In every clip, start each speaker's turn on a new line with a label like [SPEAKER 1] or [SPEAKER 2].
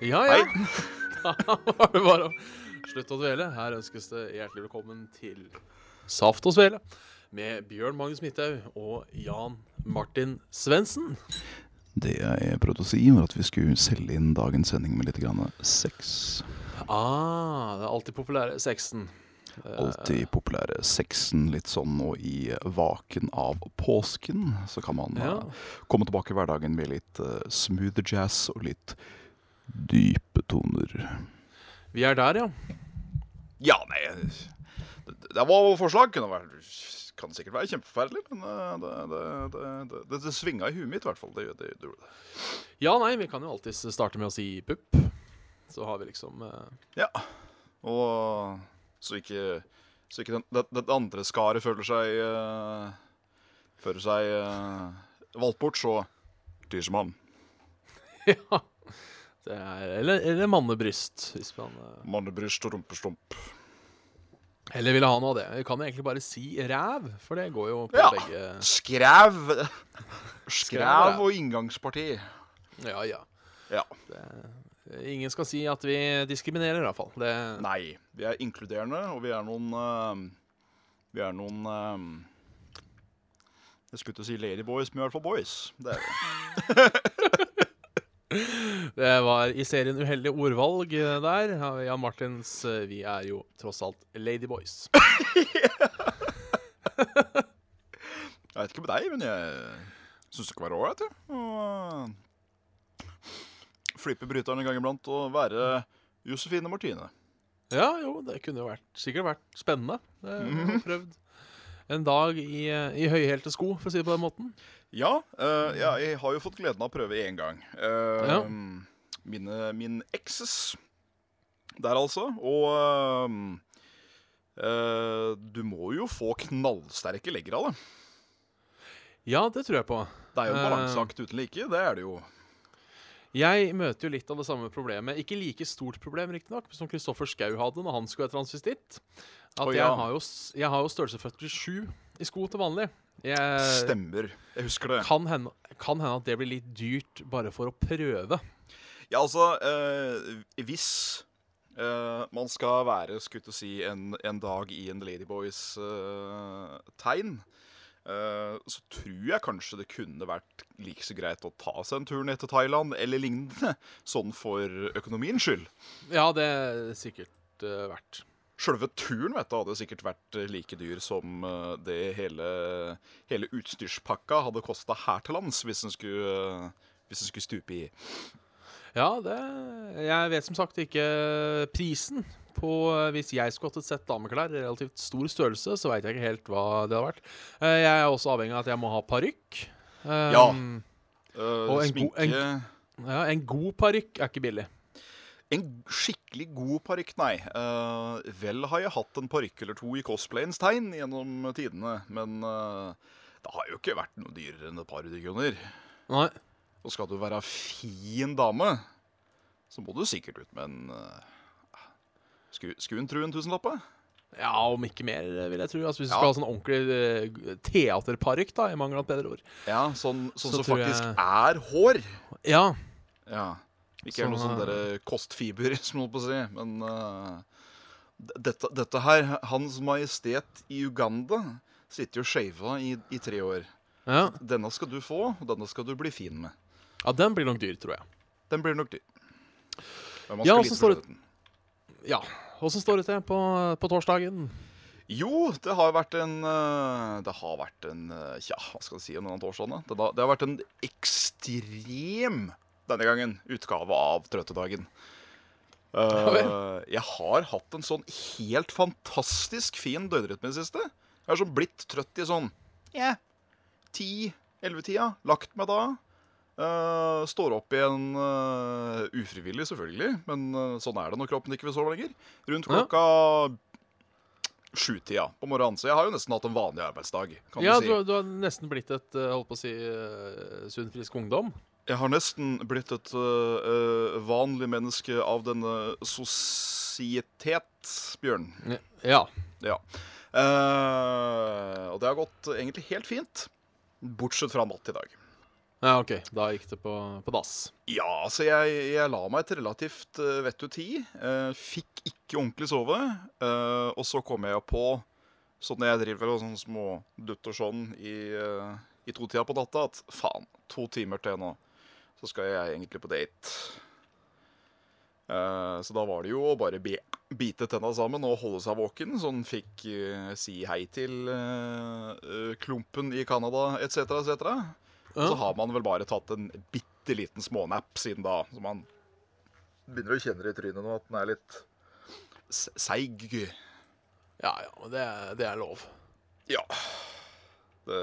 [SPEAKER 1] Ja, ja. Da var det bare å slutte å dvele. Her ønskes det hjertelig velkommen til Saft og Svele med Bjørn Magnus Midthaug og Jan Martin Svendsen.
[SPEAKER 2] Det jeg prøvde å si, var at vi skulle selge inn dagens sending med litt grann sex.
[SPEAKER 1] Ah, det er alltid populære sexen.
[SPEAKER 2] Alltid populære sexen litt sånn nå i vaken av påsken. Så kan man
[SPEAKER 1] Ja.
[SPEAKER 2] eh, komme tilbake i hverdagen med litt uh, smooth jazz og litt dype toner.
[SPEAKER 1] Vi er der, ja.
[SPEAKER 2] Ja, nei Det, det var forslag. Kunne vært, kan sikkert være kjempeforferdelig, men eh, det, det, det, det, det, det svinga i huet mitt, i hvert fall. Det, det, det, det.
[SPEAKER 1] Ja, nei, vi kan jo alltids starte med å si pupp. Så har vi liksom eh,
[SPEAKER 2] Ja. Og så ikke, så ikke den, det, det andre skaret føler seg uh, Føler seg uh, valgt bort, så han
[SPEAKER 1] Ja. Det er, eller, eller mannebryst, hvis man uh...
[SPEAKER 2] Mannebryst og rumpestump.
[SPEAKER 1] Eller ville ha noe av det. Vi kan egentlig bare si ræv, for det går jo på
[SPEAKER 2] Ja.
[SPEAKER 1] begge
[SPEAKER 2] Skræv.
[SPEAKER 1] Skræv,
[SPEAKER 2] og inngangsparti.
[SPEAKER 1] Ja, ja.
[SPEAKER 2] Ja.
[SPEAKER 1] Ingen skal si at vi diskriminerer, i hvert fall. Det
[SPEAKER 2] Nei, vi er inkluderende, og vi er noen uh, Vi er noen uh, Jeg skulle til å si ladyboys, men i hvert fall boys. Det er vi.
[SPEAKER 1] Det var i serien Uheldige ordvalg eh, der. Jan Martins eh, Vi er jo tross alt Ladyboys.
[SPEAKER 2] Jeg vet ikke med deg, men jeg syns det kan være ålreit, å Og Flippe bryteren en gang iblant og være Josefine Martine.
[SPEAKER 1] Ja, jo, det kunne vært, sikkert vært spennende. Det har jeg prøvd en dag i, eh, i høyhælte sko, for å si det på den måten.
[SPEAKER 2] Ja, uh, ja, jeg har jo fått gleden av å prøve én gang. Uh,
[SPEAKER 1] Ja.
[SPEAKER 2] Mine, min ekses der, altså. Og uh, eh, du må jo få knallsterke legger av det.
[SPEAKER 1] Ja, det tror jeg på.
[SPEAKER 2] Det er jo en
[SPEAKER 1] Eh.
[SPEAKER 2] balanseakt uten like. Det er det jo.
[SPEAKER 1] Jeg møter jo litt av det samme problemet. Ikke like stort problem, riktignok, som Kristoffer Schou hadde når han skulle være transvestitt. At
[SPEAKER 2] Å,
[SPEAKER 1] jeg, har jo, jeg har jo størrelse 47 i sko til vanlig. Jeg,
[SPEAKER 2] Stemmer. Jeg husker det.
[SPEAKER 1] kan hende, kan hende at det blir litt dyrt bare for å prøve.
[SPEAKER 2] Ja, altså øh, Hvis øh, man skal være til å si, en, en dag i en Ladyboys eh, tegn, så tror jeg kanskje det kunne vært like så greit å ta seg en tur ned til Thailand eller lignende, sånn for økonomiens skyld.
[SPEAKER 1] Ja, det er sikkert uh, verdt.
[SPEAKER 2] Sjølve turen vet du, hadde sikkert vært eh, like dyr som eh, det hele, hele utstyrspakka hadde kosta her til lands, hvis den skulle, eh, hvis den skulle stupe i.
[SPEAKER 1] Ja, det Jeg vet som sagt ikke prisen på eh, Hvis jeg skulle hatt et sett dameklær i relativt stor størrelse, så veit jeg ikke helt hva det hadde vært. Eh, Jeg er også avhengig av at jeg må ha parykk. Um,
[SPEAKER 2] Ja. Eh,
[SPEAKER 1] Og en god-
[SPEAKER 2] en,
[SPEAKER 1] ja, en god parykk er ikke billig.
[SPEAKER 2] En skikkelig god parykk, nei. Uh, vel har jeg hatt en parykk eller to i cosplayens tegn gjennom tidene, men uh, det har jo ikke vært noe dyrere enn et par hundre kroner.
[SPEAKER 1] Nei.
[SPEAKER 2] Og skal du være fin dame, så må du sikkert ut med en uh, Skulle hun tro en tusenlapp?
[SPEAKER 1] Ja, om ikke mer, vil jeg tro. Altså, hvis du
[SPEAKER 2] Ja.
[SPEAKER 1] skal ha sånn ordentlig eh, teaterparykk, da, i mangel av et bedre ord.
[SPEAKER 2] Ja, sånn, sånn
[SPEAKER 1] Så
[SPEAKER 2] som faktisk
[SPEAKER 1] jeg-
[SPEAKER 2] er hår.
[SPEAKER 1] Ja.
[SPEAKER 2] Ja. Ikke er
[SPEAKER 1] Så-
[SPEAKER 2] noe sånn derre kostfiber, som noe holdt på å si. Men uh, dette, dette her Hans Majestet i Uganda sitter jo skeiva i, i tre år.
[SPEAKER 1] ja.
[SPEAKER 2] Denne skal du få, og denne skal du bli fin med.
[SPEAKER 1] Ja, den blir nok dyr, tror jeg.
[SPEAKER 2] Den blir nok dyr. Men man
[SPEAKER 1] Ja,
[SPEAKER 2] skal
[SPEAKER 1] så
[SPEAKER 2] lite for
[SPEAKER 1] det- Ja. Åssen står det til på, på torsdagen?
[SPEAKER 2] Jo, det har vært en eh, Det har vært en eh, Tja, hva skal jeg si om denne torsdagen? Det, det har vært en ekstrem denne gangen utgave av Trøttedagen. Eh, jeg har hatt en sånn helt fantastisk fin døgnrytme i det siste. Jeg har sånn blitt trøtt i sånn ja, 10-11-tida. Lagt meg da. Eh, står opp igjen uh, ufrivillig, selvfølgelig, men uh, sånn er det når kroppen ikke vil sove lenger. Rundt klokka sjutida på morgenen. Så jeg har jo nesten hatt en vanlig arbeidsdag. kan
[SPEAKER 1] Ja,
[SPEAKER 2] du si.
[SPEAKER 1] du har nesten blitt et holdt på å si sunn, frisk ungdom.
[SPEAKER 2] Jeg har nesten blitt et vanlig menneske av denne sosietet, Bjørn.
[SPEAKER 1] Ja.
[SPEAKER 2] Ja. Og det har gått egentlig helt fint. Bortsett fra natt i dag.
[SPEAKER 1] Ja, OK. Da gikk det på, på dass.
[SPEAKER 2] Ja, altså jeg, jeg la meg til relativt uh, vettu tid. Uh, fikk ikke ordentlig sove. Uh, og så kom jeg på, sånn jeg driver og sånn små dutter sånn i, uh, i totida på natta, at faen, to timer til nå, så skal jeg egentlig på date. Uh, så da var det jo å bare be, bite tenna sammen og holde seg våken. Sånn fikk eh, si hei til eh, eh, klumpen i Canada etc., etc. Og så har man vel bare tatt en bitte liten smånap siden da. Så man begynner å kjenne det i trynet nå at den er litt seig.
[SPEAKER 1] Ja, ja, men det, det er lov.
[SPEAKER 2] Ja. Det,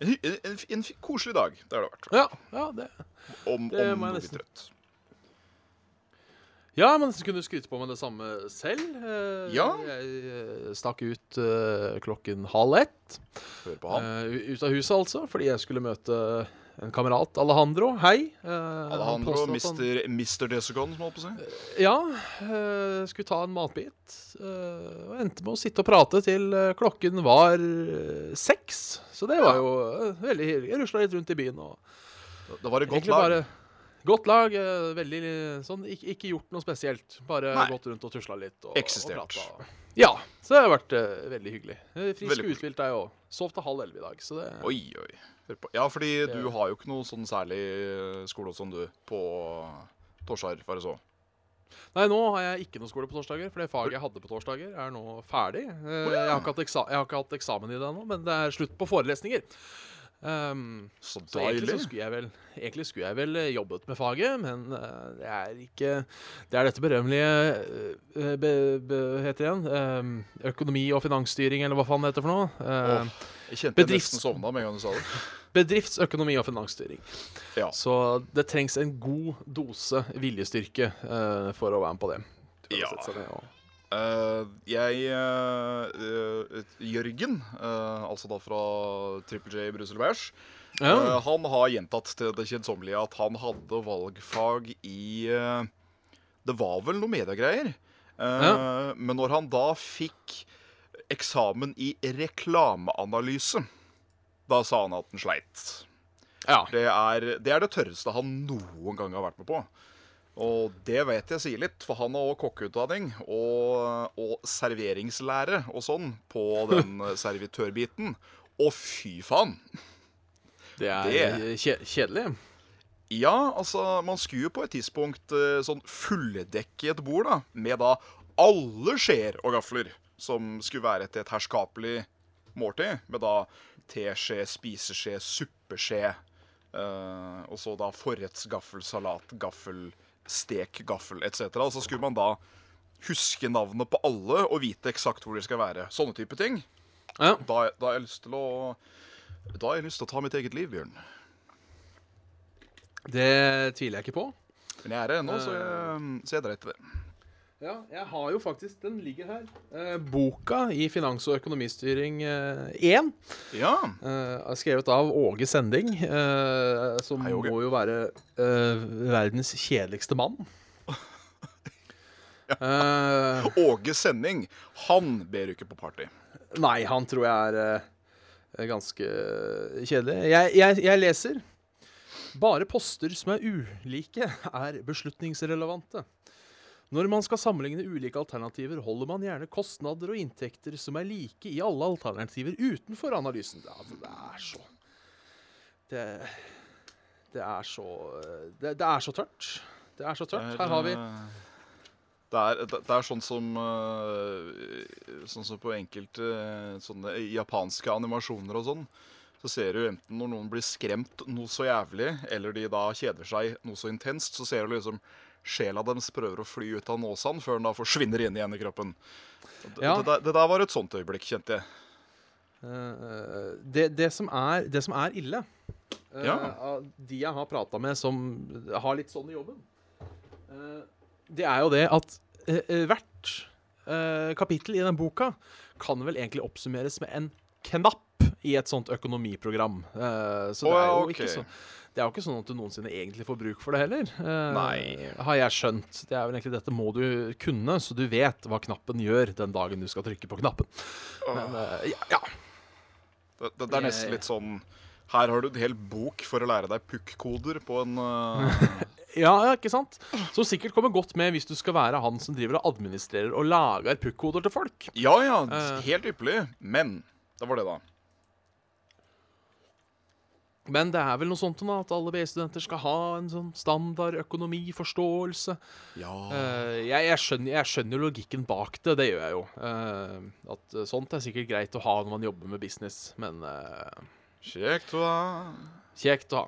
[SPEAKER 2] en, en, en, en koselig dag, det har det vært.
[SPEAKER 1] Ja, ja, det
[SPEAKER 2] Om,
[SPEAKER 1] Det
[SPEAKER 2] om
[SPEAKER 1] må jeg nesten-
[SPEAKER 2] litt trøtt.
[SPEAKER 1] Ja, men så kunne skryte på med det samme selv. Eh,
[SPEAKER 2] Ja.
[SPEAKER 1] Jeg eh, stakk ut eh, klokken halv ett.
[SPEAKER 2] Hør på han.
[SPEAKER 1] Eh, ut av huset, altså, fordi jeg skulle møte en kamerat, Alejandro. Hei. Eh,
[SPEAKER 2] Alejandro,
[SPEAKER 1] mister, han-.
[SPEAKER 2] Mr. Desicon, som holdt på å si.
[SPEAKER 1] Ja. eh, skulle ta en matbit. og endte med å sitte og prate til klokken var seks. Så det var jo eh, veldig hyggelig. Jeg rusla litt rundt i byen og
[SPEAKER 2] Da var det godt lag.
[SPEAKER 1] Godt lag. eh, Veldig sånn Ikke, ikke gjort noe spesielt. Bare
[SPEAKER 2] Nei.
[SPEAKER 1] gått rundt og tusla litt. Og,
[SPEAKER 2] Eksistert.
[SPEAKER 1] Og ja. Så det har vært uh, veldig hyggelig. Eh, Frisk
[SPEAKER 2] Veldig
[SPEAKER 1] og uthvilt jeg òg. Sov til halv elleve i dag, så det
[SPEAKER 2] Oi, oi. Ja, fordi
[SPEAKER 1] Det-
[SPEAKER 2] du har jo ikke noe sånn særlig skole som du på Torsar, bare så.
[SPEAKER 1] Nei, nå har jeg ikke noe skole på torsdager, for det faget jeg hadde på torsdager, er nå ferdig. Jeg, har ikke hatt eksa har ikke hatt eksamen i det ennå, men det er slutt på forelesninger. Um,
[SPEAKER 2] Så
[SPEAKER 1] så egentlig, så skulle vel, egentlig skulle jeg vel eh, jobbet med faget, men uh, det er ikke Det er dette berømmelige uh, be, be, heter igjen? Um, økonomi og finansstyring, eller hva faen det heter for noe. Uh,
[SPEAKER 2] oh, Jeg kjente jeg nesten sovna med en gang du sa det.
[SPEAKER 1] bedriftsøkonomi og finansstyring.
[SPEAKER 2] Ja.
[SPEAKER 1] Så det trengs en god dose viljestyrke for å være med på det.
[SPEAKER 2] Ja.
[SPEAKER 1] sette seg ned og-
[SPEAKER 2] Eh, jeg eh, Jørgen, uh, altså da fra Triple J Brussel Bæsj,
[SPEAKER 1] Ja.
[SPEAKER 2] han har gjentatt til det kjedsommelige at han hadde valgfag i Det var vel noe mediegreier.
[SPEAKER 1] Ja.
[SPEAKER 2] Men når han da fikk eksamen i reklameanalyse, da sa han at han sleit.
[SPEAKER 1] ja.
[SPEAKER 2] Det er, det er det tørreste han noen gang har vært med på. Og det vet jeg sier litt, for han har også kokkeutdanning og, og serveringslære og sånn på den servitørbiten. Og fy faen!
[SPEAKER 1] Det er
[SPEAKER 2] Det-
[SPEAKER 1] kjedelig.
[SPEAKER 2] Ja, altså, man skulle jo på et tidspunkt eh, sånn fulldekket et bord, da, med da alle skjeer og gafler, som skulle være til et herskapelig måltid, med da teskje, spiseskje, suppeskje, eh, og så da forrettsgaffel, salat, gaffel, stek, gaffel, etc. Og så skulle man da huske navnet på alle og vite eksakt hvor de skal være. Sånne type ting.
[SPEAKER 1] Ja.
[SPEAKER 2] Da, da har jeg lyst til å Da har jeg lyst til å ta mitt eget liv, Bjørn.
[SPEAKER 1] Det tviler jeg ikke på.
[SPEAKER 2] Men jeg er det ennå, så jeg, så jeg dreit i det.
[SPEAKER 1] Ja, jeg har jo faktisk Den ligger her. Eh, boka i finans- og økonomistyring 1
[SPEAKER 2] Ja.
[SPEAKER 1] Eh, skrevet av Åge Sending, eh, som
[SPEAKER 2] Hei, Åge.
[SPEAKER 1] må jo være eh, verdens kjedeligste mann. Eh,
[SPEAKER 2] Åge Sending, han ber ikke på party.
[SPEAKER 1] Nei, han tror jeg er eh, ganske kjedelig. Jeg, jeg, jeg leser Bare poster som er ulike, er beslutningsrelevante. Når man skal sammenligne ulike alternativer, holder man gjerne kostnader og inntekter som er like i alle alternativer utenfor analysen. Det, er så Det, det er så det, det er så tørt. Det er så tørt. Her har vi
[SPEAKER 2] eh, det er, det det er sånn som eh, Sånn som på enkelte eh, sånne japanske animasjoner og sånn. Så ser du enten når noen blir skremt noe så jævlig, eller de da kjeder seg noe så intenst, så ser du liksom sjela deres prøver å fly ut av nåsene før den da forsvinner inn igjen i kroppen. Det,
[SPEAKER 1] Ja.
[SPEAKER 2] det, det der var et sånt øyeblikk, kjente jeg.
[SPEAKER 1] Uh, det, det, som er, det som er ille, uh,
[SPEAKER 2] Ja.
[SPEAKER 1] av de jeg har prata med som har litt sånn i jobben, uh, det er jo det at hvert kapittel i den boka kan vel egentlig oppsummeres med en knapp i et sånt økonomiprogram. Så det er jo
[SPEAKER 2] okay.
[SPEAKER 1] ikke så det er jo ikke sånn at du noensinne egentlig får bruk for det heller. eh,
[SPEAKER 2] Nei.
[SPEAKER 1] Har jeg skjønt. Det er vel egentlig dette må du kunne, så du vet hva knappen gjør den dagen du skal trykke på knappen. Men eh, ja.
[SPEAKER 2] Det, det, det er nesten litt sånn Her har du en hel bok for å lære deg pukk-koder på en uh...
[SPEAKER 1] Ja, ja, ikke sant? Som sikkert kommer godt med hvis du skal være han som driver og administrerer og lager pukk-koder til folk.
[SPEAKER 2] Ja ja, helt ypperlig. Men det var det, da.
[SPEAKER 1] Men det er vel noe sånt da, at alle BI-studenter skal ha en sånn standard økonomiforståelse.
[SPEAKER 2] Ja.
[SPEAKER 1] Uh, jeg, jeg, skjønner, jeg skjønner logikken bak det, det gjør jeg jo. Uh, at eh, sånt er sikkert greit å ha når man jobber med business, men uh,
[SPEAKER 2] Kjekt å ha.
[SPEAKER 1] kjekt å ha.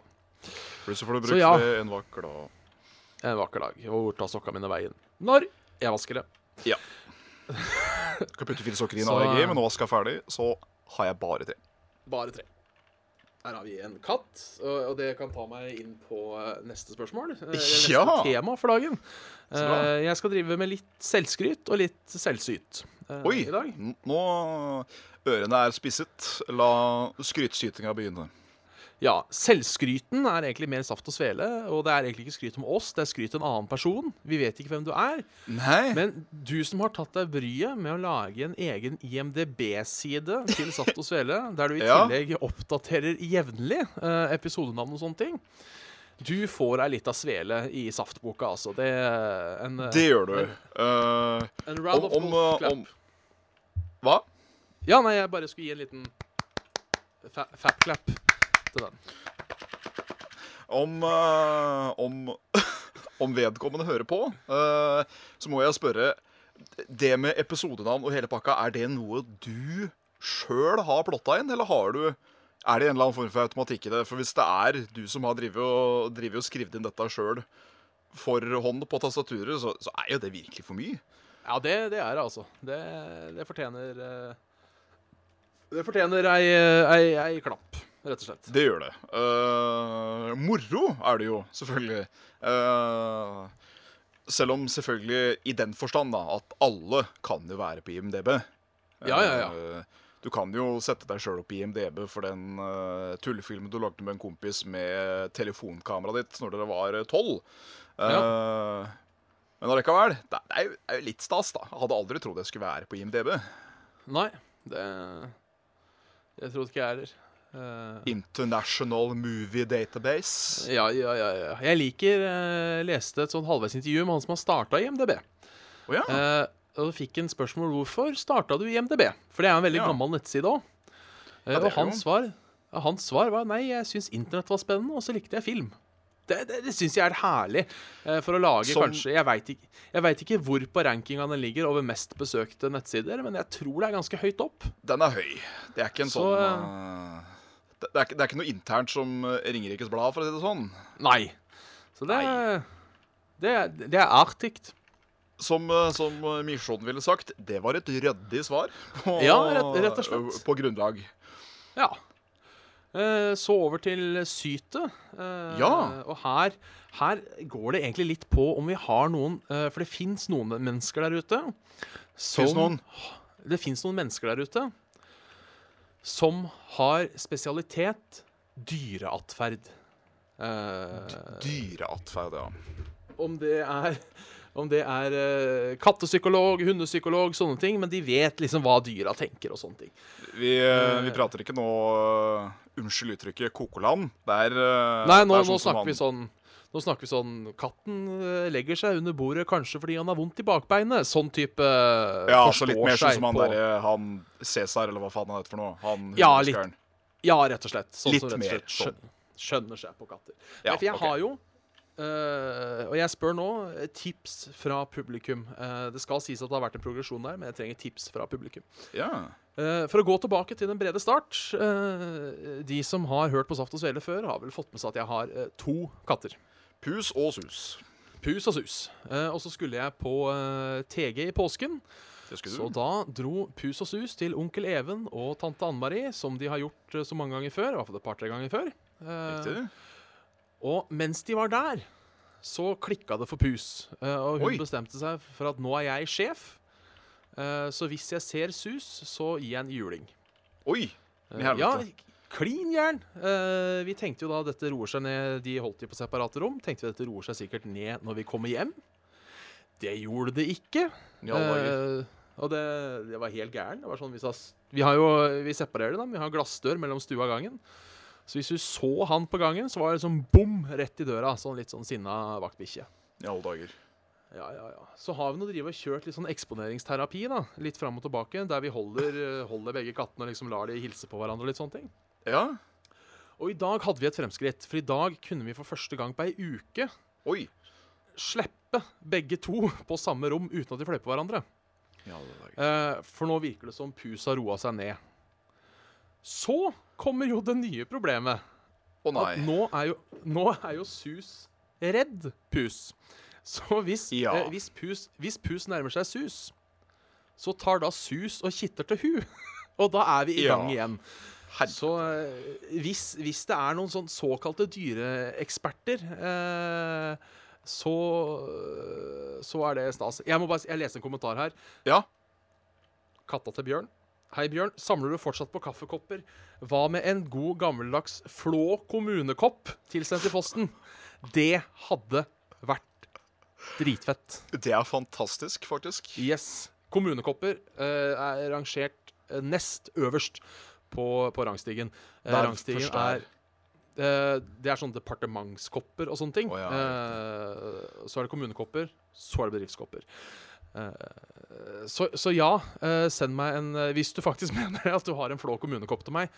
[SPEAKER 2] Plutselig får du
[SPEAKER 1] brukt
[SPEAKER 2] bruke
[SPEAKER 1] ja.
[SPEAKER 2] det en vakker dag.
[SPEAKER 1] En vakker dag. Og hvor tar sokka mine veien? Når jeg vasker det. Ja.
[SPEAKER 2] Skal putte fire sokker i en AEG, men nå vasker jeg ferdig, så har jeg bare tre.
[SPEAKER 1] Bare tre. Her har vi en katt, og det kan ta meg inn på eh, neste spørsmål. eh, Neste
[SPEAKER 2] Ja.
[SPEAKER 1] tema for dagen. Eh, Jeg skal drive med litt selvskryt og litt selvsyt
[SPEAKER 2] Oi!
[SPEAKER 1] i dag.
[SPEAKER 2] Nå Ørene er spisset. La skrytsytinga begynne.
[SPEAKER 1] Ja, Selvskryten er egentlig mer saft og svele, og det er egentlig ikke skryt om oss, det er skryt en annen person. Vi vet ikke hvem du er.
[SPEAKER 2] Nei.
[SPEAKER 1] Men du som har tatt deg bryet med å lage en egen IMDb-side til Saft og Svele, der du i
[SPEAKER 2] Ja.
[SPEAKER 1] tillegg oppdaterer jevnlig uh, episodenavn og sånne ting Du får ei lita svele i saftboka, altså. Det en, eh,
[SPEAKER 2] det gjør du. Eh,
[SPEAKER 1] en round of
[SPEAKER 2] om, om, golf-klapp. Hva?
[SPEAKER 1] Ja, nei, jeg bare skulle gi en liten fa fap-clap til den.
[SPEAKER 2] Om, uh, om, om vedkommende hører på, uh, så må jeg spørre Det med episodenavn og hele pakka, er det noe du sjøl har plotta inn, eller har du er det en eller annen form for automatikk i det? For hvis det er du som har drevet og, drivet og skrevet inn dette sjøl for hånd på tastaturet, så, så er jo det virkelig for mye.
[SPEAKER 1] Ja, det, det er det, altså. Det, det fortjener eh, Det fortjener ei, ei, ei klapp, rett og slett.
[SPEAKER 2] Det gjør det. Uh, moro er det jo, selvfølgelig. Uh, selv om selvfølgelig i den forstand da, at alle kan jo være på IMDb.
[SPEAKER 1] Ja, ja, ja.
[SPEAKER 2] Eh, du kan jo sette deg sjøl opp i IMDb for den uh, tullefilmen du lagde med en kompis med telefonkameraet ditt når dere var tolv. Ja Men allikevel, det er jo, det er jo litt stas, da. Jeg hadde aldri trodd jeg skulle være på IMDb.
[SPEAKER 1] Nei, det Jeg trodde ikke jeg heller. Eh,
[SPEAKER 2] International Movie Database.
[SPEAKER 1] ja, ja, ja, ja. Jeg liker uh, Leste et sånn halvveis intervju med han som har starta i MDB.
[SPEAKER 2] Oh, ja.
[SPEAKER 1] uh, og fikk en spørsmål hvorfor starta du i MDB. For det er en veldig
[SPEAKER 2] Ja.
[SPEAKER 1] gammel nettside òg.
[SPEAKER 2] Ja,
[SPEAKER 1] og hans svar, hans svar var nei, jeg syns internett var spennende, og så likte jeg film. Det, det, det syns jeg er herlig. for å lage
[SPEAKER 2] Som-
[SPEAKER 1] kanskje Jeg veit ikke, ikke hvor på rankinga den ligger over mest besøkte nettsider, men jeg tror det er ganske høyt opp.
[SPEAKER 2] Den er høy. Det er ikke en
[SPEAKER 1] Så,
[SPEAKER 2] sånn det, er ikke, det er ikke noe internt som eh, Ringerikes Blad, for å si det sånn.
[SPEAKER 1] Nei. Så det,
[SPEAKER 2] Nei.
[SPEAKER 1] det, det er artig.
[SPEAKER 2] Som, eh, som eh, Misjon ville sagt, det var et ryddig svar. På,
[SPEAKER 1] Ja, rett- rett og slett.
[SPEAKER 2] På grunnlag.
[SPEAKER 1] Ja. Så over til sytet.
[SPEAKER 2] Ja.
[SPEAKER 1] Og her, her går det egentlig litt på om vi har noen For det fins noen mennesker der ute som
[SPEAKER 2] Fins noen?
[SPEAKER 1] Det fins noen mennesker der ute som har spesialitet dyreatferd. Uh,
[SPEAKER 2] Dyreatferd, ja.
[SPEAKER 1] om det er om det er uh, kattepsykolog, hundepsykolog, sånne ting. Men de vet liksom hva dyra tenker og sånne ting.
[SPEAKER 2] Vi, uh, vi prater ikke nå Unnskyld uttrykket kokoland. Det er
[SPEAKER 1] Nei, nå, nå
[SPEAKER 2] sånn
[SPEAKER 1] snakker vi sånn Nå snakker vi sånn Katten eh, legger seg under bordet kanskje fordi han har vondt i bakbeinet. Sånn type eh,
[SPEAKER 2] Ja,
[SPEAKER 1] altså
[SPEAKER 2] så litt mer sånn som han derre Han Cæsar, eller hva faen han heter for noe. Han
[SPEAKER 1] Ja,
[SPEAKER 2] litt,
[SPEAKER 1] Ja, rett og slett. Sånn
[SPEAKER 2] Litt
[SPEAKER 1] som rett og
[SPEAKER 2] mer
[SPEAKER 1] slett skjønner, skjønner seg på katter.
[SPEAKER 2] Ja,
[SPEAKER 1] Nei, for jeg
[SPEAKER 2] okay.
[SPEAKER 1] har jo Uh, Og jeg spør nå tips fra publikum. Uh, det skal sies at det har vært en progresjon der, men jeg trenger tips fra publikum.
[SPEAKER 2] Ja.
[SPEAKER 1] Uh, for å gå tilbake til den brede start De som har hørt på Saft og Svele før, har vel fått med seg at jeg har to katter.
[SPEAKER 2] Pus og sus.
[SPEAKER 1] Pus og sus. Eh, og så skulle jeg på eh, TG i påsken. Så da dro Pus og sus til onkel Even og tante Ann Marie, som de har gjort eh, så mange ganger før. I hvert fall et par-tre ganger før. Eh,
[SPEAKER 2] Riktig.
[SPEAKER 1] og mens de var der, så klikka det for Pus. Eh, og hun
[SPEAKER 2] Oi.
[SPEAKER 1] bestemte seg for at nå er jeg sjef. Eh, så hvis jeg ser sus, så gir jeg en juling.
[SPEAKER 2] Oi!
[SPEAKER 1] Ja, klin gæren. Uh, vi tenkte jo da dette roer seg ned. De holdt de på separate rom. Tenkte vi dette roer seg sikkert ned når vi kommer hjem. Det gjorde det ikke.
[SPEAKER 2] Ja, dager.
[SPEAKER 1] Eh, og det, det var helt gæren. Det var sånn, vi, sa, vi har jo Vi separerer det, da. Vi har glassdør mellom stua og gangen. Så hvis du så han på gangen, så var det sånn bom rett i døra. Sånn litt sånn sinna vaktbikkje.
[SPEAKER 2] I alle dager.
[SPEAKER 1] Ja, ja, ja. Så har vi nå drivet og kjørt litt sånn eksponeringsterapi, da. Litt fram og tilbake. Der vi holder, eh, holder begge kattene og liksom lar de hilse på hverandre og litt sånne ting.
[SPEAKER 2] Ja.
[SPEAKER 1] Og i dag hadde vi et fremskritt. For i dag kunne vi for første gang på ei uke
[SPEAKER 2] Oi.
[SPEAKER 1] slippe begge to på samme rom uten at de fløy på hverandre.
[SPEAKER 2] Ja.
[SPEAKER 1] Eh, for nå virker det som Pus har roa seg ned. Så kommer jo det nye problemet.
[SPEAKER 2] Å nei.
[SPEAKER 1] Nå er jo, nå er jo Sus redd Pus. Så hvis,
[SPEAKER 2] Ja.
[SPEAKER 1] eh, hvis, Pus, hvis Pus nærmer seg Sus, så tar da Sus og kitter til hu. Og da er vi i
[SPEAKER 2] Ja.
[SPEAKER 1] gang igjen.
[SPEAKER 2] Herre.
[SPEAKER 1] Så eh, hvis, hvis det er noen sånn såkalte dyreeksperter, eh, så, så er det stas. Jeg må bare, jeg leser en kommentar her.
[SPEAKER 2] Ja.
[SPEAKER 1] Katta til Bjørn. Hei, Bjørn. Samler du fortsatt på kaffekopper? Hva med en god, gammeldags Flå kommunekopp tilsendt i posten? Det hadde vært dritfett.
[SPEAKER 2] Det er fantastisk, faktisk.
[SPEAKER 1] Yes. Kommunekopper eh, er rangert eh, nest øverst på, på rangstigen. Eh, rangstigen
[SPEAKER 2] er-
[SPEAKER 1] eh, Det er sånne departementskopper og sånne ting.
[SPEAKER 2] Oh, ja,
[SPEAKER 1] Eh, så er det kommunekopper, så er det bedriftskopper. Eh, så, så ja, eh, send meg en eh, Hvis du faktisk mener at du har en Flå kommunekopp til meg,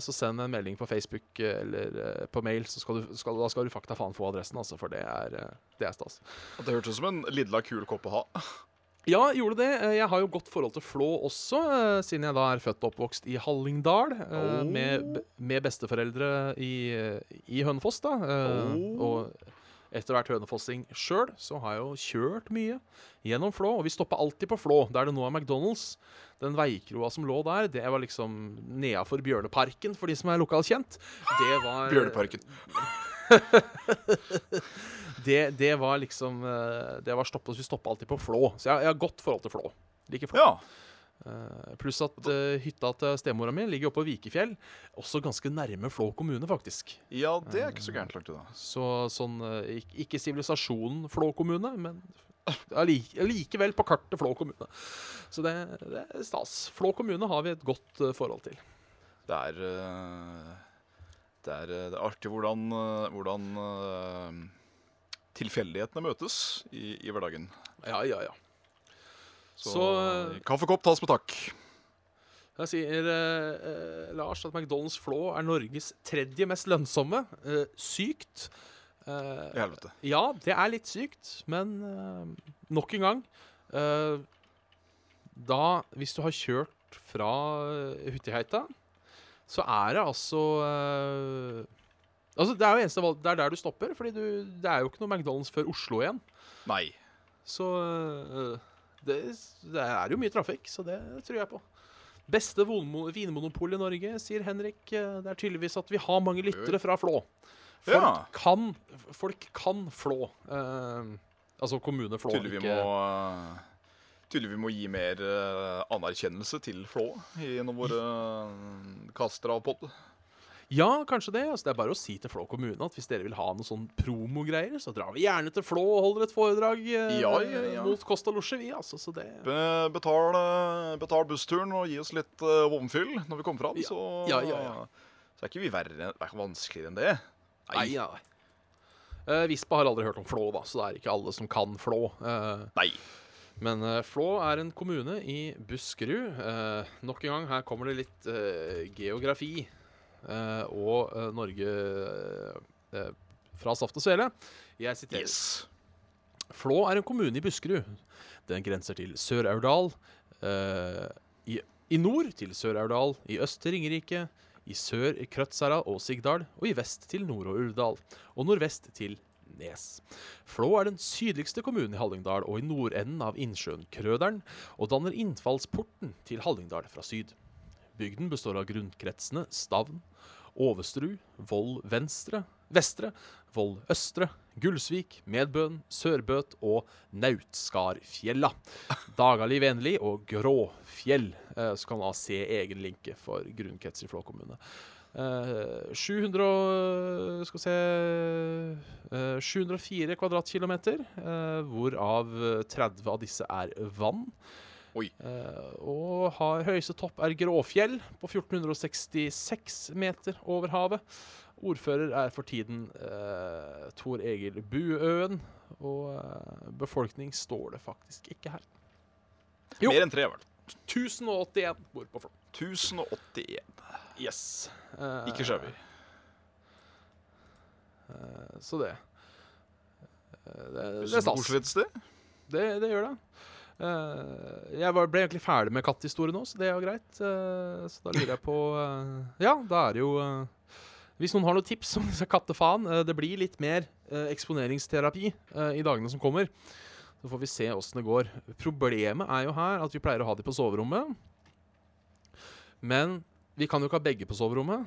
[SPEAKER 1] så send en melding på Facebook eller på mail, så skal du, skal, da skal du fakta faen få adressen, altså, for det er, det er stas.
[SPEAKER 2] Det hørtes ut som en lilla kul kopp å ha.
[SPEAKER 1] Ja, gjorde det. Eh, Jeg har jo godt forhold til Flå også, eh, siden jeg da er født og oppvokst i Hallingdal.
[SPEAKER 2] Oh.
[SPEAKER 1] Med, med besteforeldre i, i Hønefoss, da.
[SPEAKER 2] Oh.
[SPEAKER 1] Og etter hvert hønefossing sjøl, så har jeg jo kjørt mye gjennom Flå. Og vi stoppa alltid på Flå, der det nå er McDonald's. Den veikroa som lå der, det var liksom nedafor Bjørneparken, for de som er lokalkjent. Det var
[SPEAKER 2] Bjørneparken.
[SPEAKER 1] Det, det var liksom eh, Det var stoppet, Vi stoppa alltid på Flå. Så jeg, jeg har godt forhold til Flå. Liker Flå.
[SPEAKER 2] Ja.
[SPEAKER 1] Uh, pluss at uh, hytta til stemora mi ligger oppe på Vikefjell. Også ganske nærme Flå kommune, faktisk.
[SPEAKER 2] ja, det er ikke så gærent langt unna.
[SPEAKER 1] Så sånn Ikke sivilisasjonen Flå kommune, men likevel på kartet Flå kommune. Så det, det er stas. Flå kommune har vi et godt forhold til.
[SPEAKER 2] Det er Det er, eh, det er artig hvordan, eh, hvordan eh, tilfeldighetene møtes i, i hverdagen.
[SPEAKER 1] Ja, ja, ja.
[SPEAKER 2] Så,
[SPEAKER 1] Så,
[SPEAKER 2] kaffekopp tas med takk.
[SPEAKER 1] Jeg sier eh, Lars at McDonald's Flå er Norges tredje mest lønnsomme. Eh, sykt. Eh,
[SPEAKER 2] I helvete.
[SPEAKER 1] Ja, det er litt sykt, men nok en gang eh, Da, hvis du har kjørt fra Hutiheita så er det altså eh, Altså, Det er jo eneste valg, det er der du stopper, Fordi du, det er jo ikke noe McDonald's før Oslo igjen.
[SPEAKER 2] Nei.
[SPEAKER 1] Så eh, det, det er jo mye trafikk, så det tror jeg på. Beste vinmo- vinmonopol i Norge, sier Henrik. Eh, Det er tydeligvis at vi har mange lyttere fra Flå. Folk,
[SPEAKER 2] Ja.
[SPEAKER 1] kan, folk kan Flå. Eh, altså kommune Flå.
[SPEAKER 2] Tydeligvis vi må Tydelig vi må gi mer eh, anerkjennelse til Flå gjennom våre uh, kaster av pod.
[SPEAKER 1] Ja, kanskje det. Altså, det er bare å si til Flå kommune at hvis dere vil ha noe sånn promogreier, så drar vi gjerne til Flå og holder et foredrag eh,
[SPEAKER 2] Ja, ja, ja.
[SPEAKER 1] mot kost og losje, vi. Altså, så det
[SPEAKER 2] Be betal, eh, betal bussturen og gi oss litt uh, vomfyll når vi kommer fram,
[SPEAKER 1] Ja.
[SPEAKER 2] så,
[SPEAKER 1] Ja, ja, ja.
[SPEAKER 2] så er ikke vi verre, er vanskeligere enn det.
[SPEAKER 1] Nei, ja. Uh, Vispa har aldri hørt om Flå, da, så det er ikke alle som kan Flå. Uh,
[SPEAKER 2] Nei.
[SPEAKER 1] Men uh, Flå er en kommune i Buskerud. Uh, nok en gang, her kommer det litt uh, geografi og Norge fra saft og svele. Jeg siterer.
[SPEAKER 2] Yes.
[SPEAKER 1] Flå er en kommune i Buskerud. Den grenser til Sør-Aurdal. i, I nord til Sør-Aurdal, i øst til Ringerike, i sør Krødsherad og Sigdal, og i vest til Nord- og Urdal, og nordvest til Nes. Flå er den sydligste kommunen i Hallingdal og i nordenden av innsjøen Krøderen, og danner innfallsporten til Hallingdal fra syd. Bygden består av grunnkretsene Stavn Overstru, Voll venstre, vestre, Voll østre, Gullsvik, Medbøen, Sørbøt og Nautskarfjella. Dagali Venli og Gråfjell. Eh, så kan man se egen linke for grunnkrets i Flå kommune. Eh, 700 og- Skal vi se uh, 704 kvadratkilometer, uh, hvorav 30 av disse er vann. Eh, og har høyeste topp er Gråfjell på 1466 meter over havet. Ordfører er for tiden uh, Tor Egil Buøen. Og eh, befolkning står det faktisk ikke her. Jo.
[SPEAKER 2] Mer enn tre, vel.
[SPEAKER 1] 1081 bor på Flå.
[SPEAKER 2] 1081.
[SPEAKER 1] Yes. Uh,
[SPEAKER 2] Ikke shabby.
[SPEAKER 1] Uh, så det. Uh, det, det er stas.
[SPEAKER 2] et sted.
[SPEAKER 1] Det, det gjør det. Uh, jeg var, ble egentlig ferdig med katthistorien nå, så det er jo greit. Eh, så da lurer jeg på eh, Ja, da er det jo eh, Hvis noen har noen tips om disse kattefaen eh, Det blir litt mer eh, eksponeringsterapi eh, i dagene som kommer. Så får vi se åssen det går. Problemet er jo her at vi pleier å ha de på soverommet. Men vi kan jo ikke ha begge på soverommet.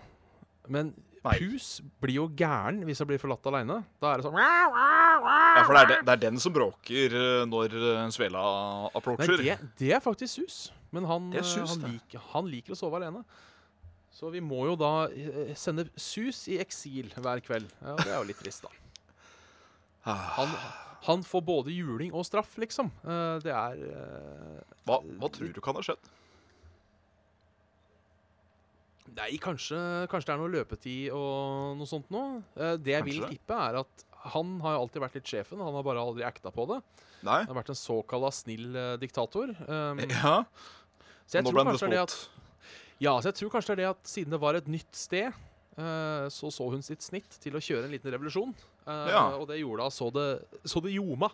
[SPEAKER 1] Men
[SPEAKER 2] Nei.
[SPEAKER 1] pus blir jo gæren hvis jeg blir forlatt aleine. Da er det sånn
[SPEAKER 2] Ja, for det er, de, det er den som bråker eh, når eh, approacher.
[SPEAKER 1] Nei, det, det er faktisk sus. Men han,
[SPEAKER 2] sus,
[SPEAKER 1] han, liker, han liker å sove alene. Så vi må jo da eh, sende sus i eksil hver kveld. Ja, Det er jo litt trist, da. Han, han får både juling og straff, liksom. Det er
[SPEAKER 2] Hva, hva tror du kan ha skjedd?
[SPEAKER 1] Nei, kanskje, kanskje det er noe løpetid og noe sånt noe. Eh, Det jeg vil
[SPEAKER 2] Kanskje.
[SPEAKER 1] tippe, er at han har jo alltid vært litt sjefen. Han har bare aldri acta på det.
[SPEAKER 2] Nei?
[SPEAKER 1] Han har vært en såkalla snill eh, diktator. Um,
[SPEAKER 2] Ja,
[SPEAKER 1] så jeg
[SPEAKER 2] nå
[SPEAKER 1] tror
[SPEAKER 2] ble han
[SPEAKER 1] at
[SPEAKER 2] despot.
[SPEAKER 1] Ja, så jeg tror kanskje det er det at siden det var et nytt sted, eh, så så hun sitt snitt til å kjøre en liten revolusjon. Eh,
[SPEAKER 2] Ja.
[SPEAKER 1] Og det gjorde hun så det, så det ljoma.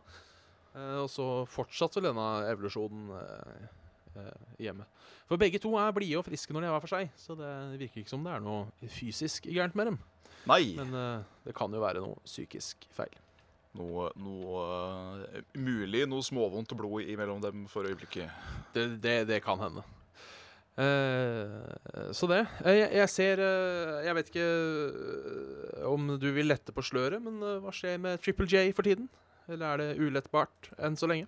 [SPEAKER 1] Eh, og så fortsatte vel denne evolusjonen hjemme. For begge to er blide og friske når de er hver for seg, så det virker ikke som det er noe fysisk gærent med dem.
[SPEAKER 2] Nei.
[SPEAKER 1] Men eh, det kan jo være noe psykisk feil.
[SPEAKER 2] Noe, noe eh, mulig noe småvondt blod imellom dem for øyeblikket.
[SPEAKER 1] Det, det, det kan hende. Eh, så det. Eh, Jeg, jeg ser eh, Jeg vet ikke eh, om du vil lette på sløret, men eh, hva skjer med Triple J for tiden? Eller er det ulettbart enn så lenge?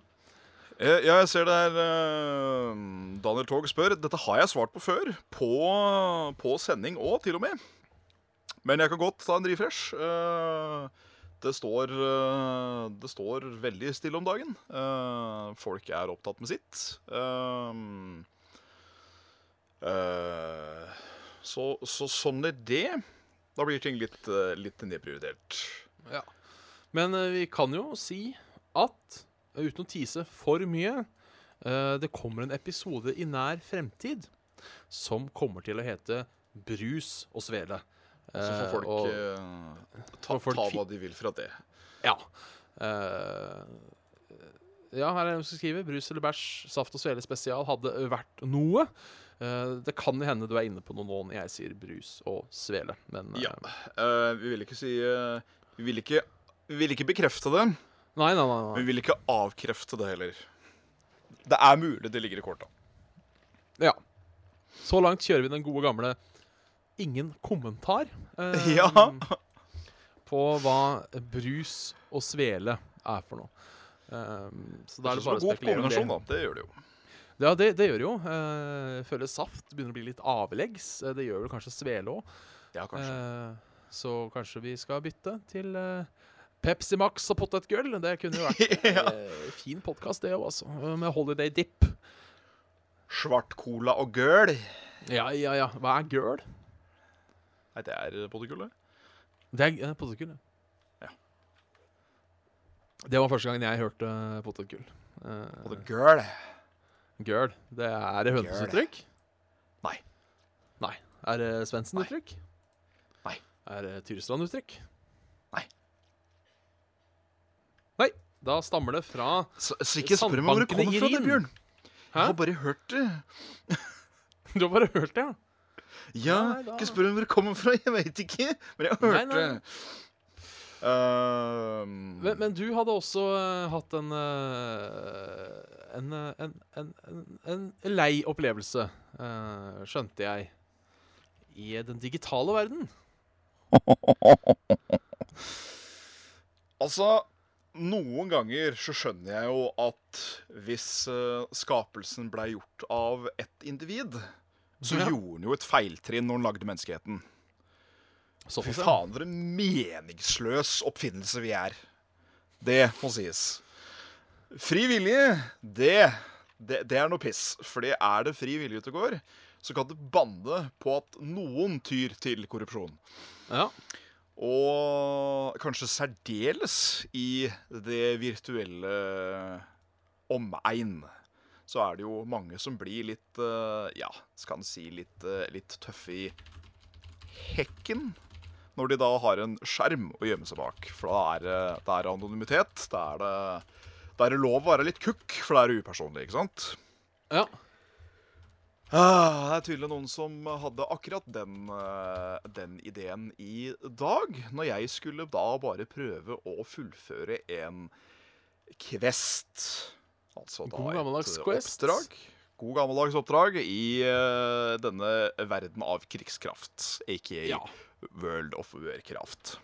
[SPEAKER 2] Eh, Ja, jeg ser det her eh, Daniel Tog spør. Dette har jeg svart på før. På, på sending òg, til og med. Men jeg kan godt ta en refresh. Eh, Det står, det står veldig stille om dagen. Folk er opptatt med sitt. Så, så sånn er det. Da blir ting litt, litt nedprioritert.
[SPEAKER 1] Ja. Men vi kan jo si at, uten å tease for mye, eh, det kommer en episode i nær fremtid som kommer til å hete Brus og svele.
[SPEAKER 2] Så får
[SPEAKER 1] Eh,
[SPEAKER 2] folk
[SPEAKER 1] og-
[SPEAKER 2] eh, ta,
[SPEAKER 1] folk
[SPEAKER 2] ta hva de vil fra det.
[SPEAKER 1] Ja. Eh, ja, her er det noen som skriver Brus eller bæsj, saft og svele spesial hadde vært noe. Eh, det kan hende du er inne på noe nå når jeg sier brus og svele, men eh,
[SPEAKER 2] Ja. Uh, vi vil ikke si eh, vi, vil ikke, vi vil ikke bekrefte det,
[SPEAKER 1] Nei, nei, nei.
[SPEAKER 2] men vi vil ikke avkrefte det heller. Det er mulig det ligger i korta.
[SPEAKER 1] Ja. Så langt kjører vi den gode gamle ingen kommentar eh,
[SPEAKER 2] Ja.
[SPEAKER 1] på hva brus og svele er for noe. Eh, så da er det bare å spekulere om det.
[SPEAKER 2] da. Det gjør det jo.
[SPEAKER 1] Ja, det, det gjør det jo. Eh, Jeg føler saft begynner å bli litt avleggs. Eh, Det gjør vel kanskje svele òg.
[SPEAKER 2] Ja, kanskje.
[SPEAKER 1] så kanskje vi skal bytte til eh, Pepsi Max og potetgull. Det kunne jo vært en
[SPEAKER 2] Ja.
[SPEAKER 1] eh, fin podkast, det òg, altså. Eh, Med Holiday Dip.
[SPEAKER 2] Svart cola og gøl.
[SPEAKER 1] Ja, ja, ja. Hva er girl?
[SPEAKER 2] Nei, det er potetgull, det.
[SPEAKER 1] Det er eh, potetgull, ja. Det var første gangen jeg hørte eh, potetgull. Eh,
[SPEAKER 2] Potetgull.
[SPEAKER 1] girl. Det er det hønsesuttrykk?
[SPEAKER 2] Nei.
[SPEAKER 1] Nei. Er det Svendsen-uttrykk?
[SPEAKER 2] Nei.
[SPEAKER 1] Er det Tyrstrand-uttrykk?
[SPEAKER 2] Nei.
[SPEAKER 1] Nei. Da stammer det fra
[SPEAKER 2] Så, så ikke spør meg hvor det kommer fra, det, Bjørn.
[SPEAKER 1] Hæ?
[SPEAKER 2] Jeg har bare hørt det.
[SPEAKER 1] Du har bare hørt det, ja?
[SPEAKER 2] Ja,
[SPEAKER 1] Nei, da-
[SPEAKER 2] ikke spør meg hvor det kommer fra. Jeg vet ikke. Men jeg har hørt
[SPEAKER 1] nei.
[SPEAKER 2] det. Uh...
[SPEAKER 1] Men, men du hadde også uh, hatt en, uh, en, en, en, en, en lei opplevelse, skjønte jeg, i den digitale verden?
[SPEAKER 2] Altså, noen ganger så skjønner jeg jo at hvis eh, skapelsen blei gjort av ett individ, så
[SPEAKER 1] Ja.
[SPEAKER 2] gjorde den jo et feiltrinn når den lagde menneskeheten. Fy
[SPEAKER 1] Såpass,
[SPEAKER 2] faen, for en meningsløs oppfinnelse vi er. Det må sies. Fri vilje, det, det, det er noe piss. Fordi er det fri vilje ute og går, så kan det banne på at noen tyr til korrupsjon.
[SPEAKER 1] Ja.
[SPEAKER 2] Og kanskje særdeles i det virtuelle omegn. Så er det jo mange som blir litt eh, Ja, skal en si litt, eh, litt tøffe i hekken. Når de da har en skjerm å gjemme seg bak. For da er det, det er anonymitet. Da er det, det er lov å være litt kukk, for da er det upersonlig, ikke sant?
[SPEAKER 1] ja.
[SPEAKER 2] Ah, det er tydelig noen som hadde akkurat den, eh, den ideen i dag. Når jeg skulle da bare prøve å fullføre en quest. Altså da
[SPEAKER 1] God gammeldags
[SPEAKER 2] et
[SPEAKER 1] quest.
[SPEAKER 2] oppdrag. God gammeldags oppdrag i uh, denne verden av krigskraft, aka
[SPEAKER 1] Ja.
[SPEAKER 2] World of Warcraft.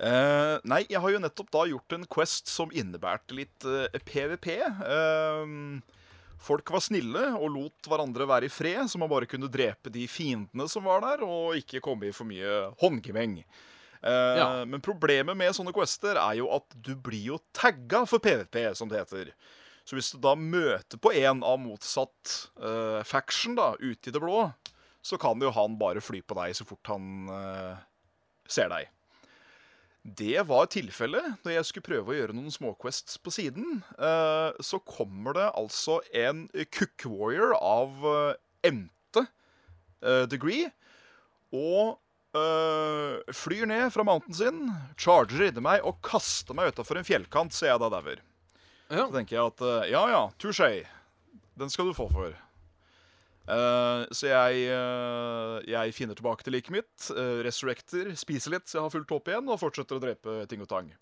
[SPEAKER 2] Uh, nei, jeg har jo nettopp da gjort en quest som innebærte litt uh, PVP. Eh, folk var snille og lot hverandre være i fred, så man bare kunne drepe de fiendene som var der, og ikke komme i for mye håndgemeng. Eh,
[SPEAKER 1] Ja.
[SPEAKER 2] Men problemet med sånne quester er jo at du blir jo tagga for PVP, som det heter. Så hvis du da møter på en av motsatt eh, faction da, ute i det blå, så kan jo han bare fly på deg så fort han eh, ser deg. Det var tilfellet når jeg skulle prøve å gjøre noen småquests på siden. Eh, så kommer det altså en cook warrior av emte eh, degree og eh, flyr ned fra mountain sin, charger inni meg og kaster meg utafor en fjellkant så jeg da dauer.
[SPEAKER 1] ja.
[SPEAKER 2] Så tenker jeg at eh, ja ja, touché. Den skal du få for. Eh, så jeg, uh, jeg finner tilbake til liket mitt, uh, resurrecter, spiser litt så jeg har fullt håp igjen, og fortsetter å drepe ting og tang.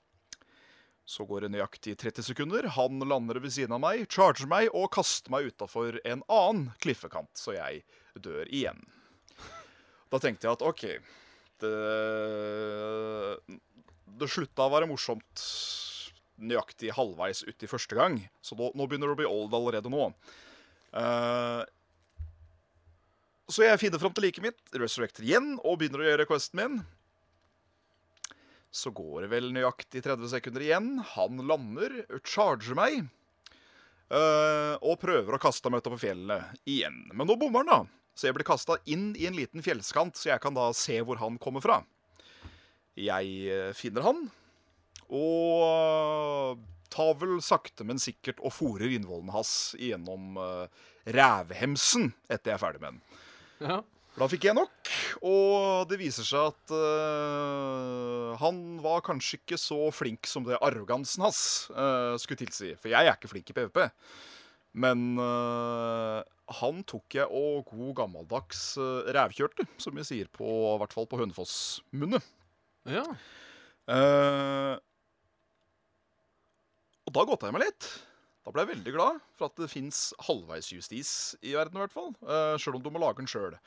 [SPEAKER 2] Så går det nøyaktig 30 sekunder. Han lander ved siden av meg, charger meg og kaster meg utafor en annen kliffekant, så jeg dør igjen. Da tenkte jeg at OK Det, det slutta å være morsomt nøyaktig halvveis uti første gang. Så nå, nå begynner det å bli old allerede nå. Eh, så jeg finner fram til liket mitt, resurrecter igjen og begynner å gjøre questen min. Så går det vel nøyaktig 30 sekunder igjen. Han lander, charger meg. Øh, og prøver å kaste meg utover fjellet igjen. Men nå bommer han, da. Så jeg blir kasta inn i en liten fjellskant, så jeg kan da se hvor han kommer fra. Jeg eh, finner han, og tar vel sakte, men sikkert og fòrer innvollene hans gjennom uh, rævhemsen etter jeg er ferdig med den.
[SPEAKER 1] Ja.
[SPEAKER 2] Da fikk jeg nok, og det viser seg at uh, han var kanskje ikke så flink som det arrogansen hans uh, skulle tilsi. For jeg er ikke flink i PVP. Men uh, han tok jeg og god gammeldags uh, rævkjørte, som vi sier på, i hvert fall på Hønefoss-munne.
[SPEAKER 1] ja.
[SPEAKER 2] Eh, og da godta jeg meg litt. Da ble jeg veldig glad for at det fins halvveisjustis i verden, i hvert fall. Uh, Sjøl om du må lage den sjøl.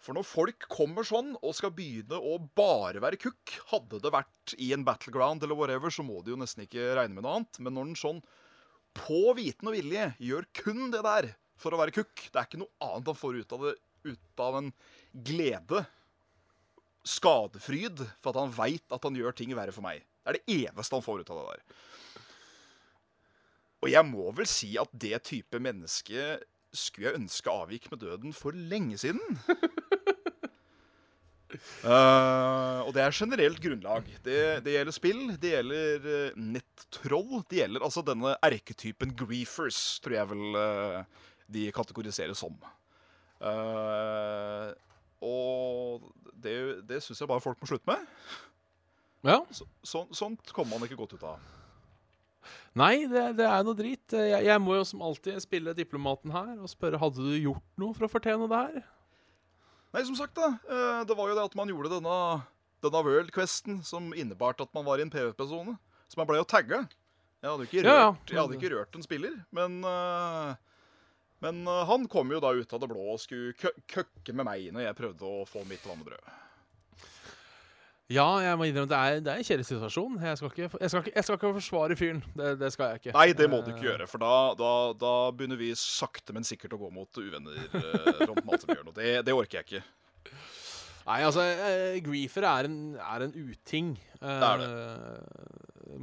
[SPEAKER 2] For når folk kommer sånn og skal begynne å bare være kukk Hadde det vært i en battleground eller whatever, så må de jo nesten ikke regne med noe annet. Men når den sånn på viten og vilje gjør kun det der for å være kukk Det er ikke noe annet han får ut av det ut av en glede skadefryd for at han veit at han gjør ting verre for meg. Det er det eneste han får ut av det der. Og jeg må vel si at det type menneske skulle jeg ønske avgikk med døden for lenge siden. uh, og det er generelt grunnlag. Det, det gjelder spill, det gjelder uh, nettroll. Det gjelder altså denne erketypen griefers, tror jeg vel uh, de kategoriseres som. Uh, og det, det syns jeg bare folk må slutte med.
[SPEAKER 1] ja.
[SPEAKER 2] Så, så, sånt kommer man ikke godt ut av.
[SPEAKER 1] Nei, det, det er noe drit. Jeg, jeg må jo som alltid spille diplomaten her og spørre hadde du gjort noe for å fortjene det her.
[SPEAKER 2] Nei, som sagt, da. eh, Det var jo det at man gjorde denne, denne World Questen som innebarte at man var i en PVP-sone. Så man ble jo tagga. Jeg hadde ikke rørt,
[SPEAKER 1] Ja, ja.
[SPEAKER 2] Jeg hadde ikke rørt en spiller, men eh, Men eh, han kom jo da ut av det blå og skulle kø køkke med meg når jeg prøvde å få mitt vannebrød.
[SPEAKER 1] Ja, jeg må innrømme det er, det er en kjedelig situasjon. Jeg skal, ikke, jeg, skal ikke, jeg skal ikke forsvare fyren. Det, det skal jeg ikke.
[SPEAKER 2] Nei, det må du ikke
[SPEAKER 1] Eh,
[SPEAKER 2] gjøre, for da, da, da begynner vi sakte, men sikkert å gå mot uvenner. rundt Maltebjørn, og det, det orker jeg ikke.
[SPEAKER 1] Nei, altså, eh, griefer er en, er en uting.
[SPEAKER 2] Det er
[SPEAKER 1] det.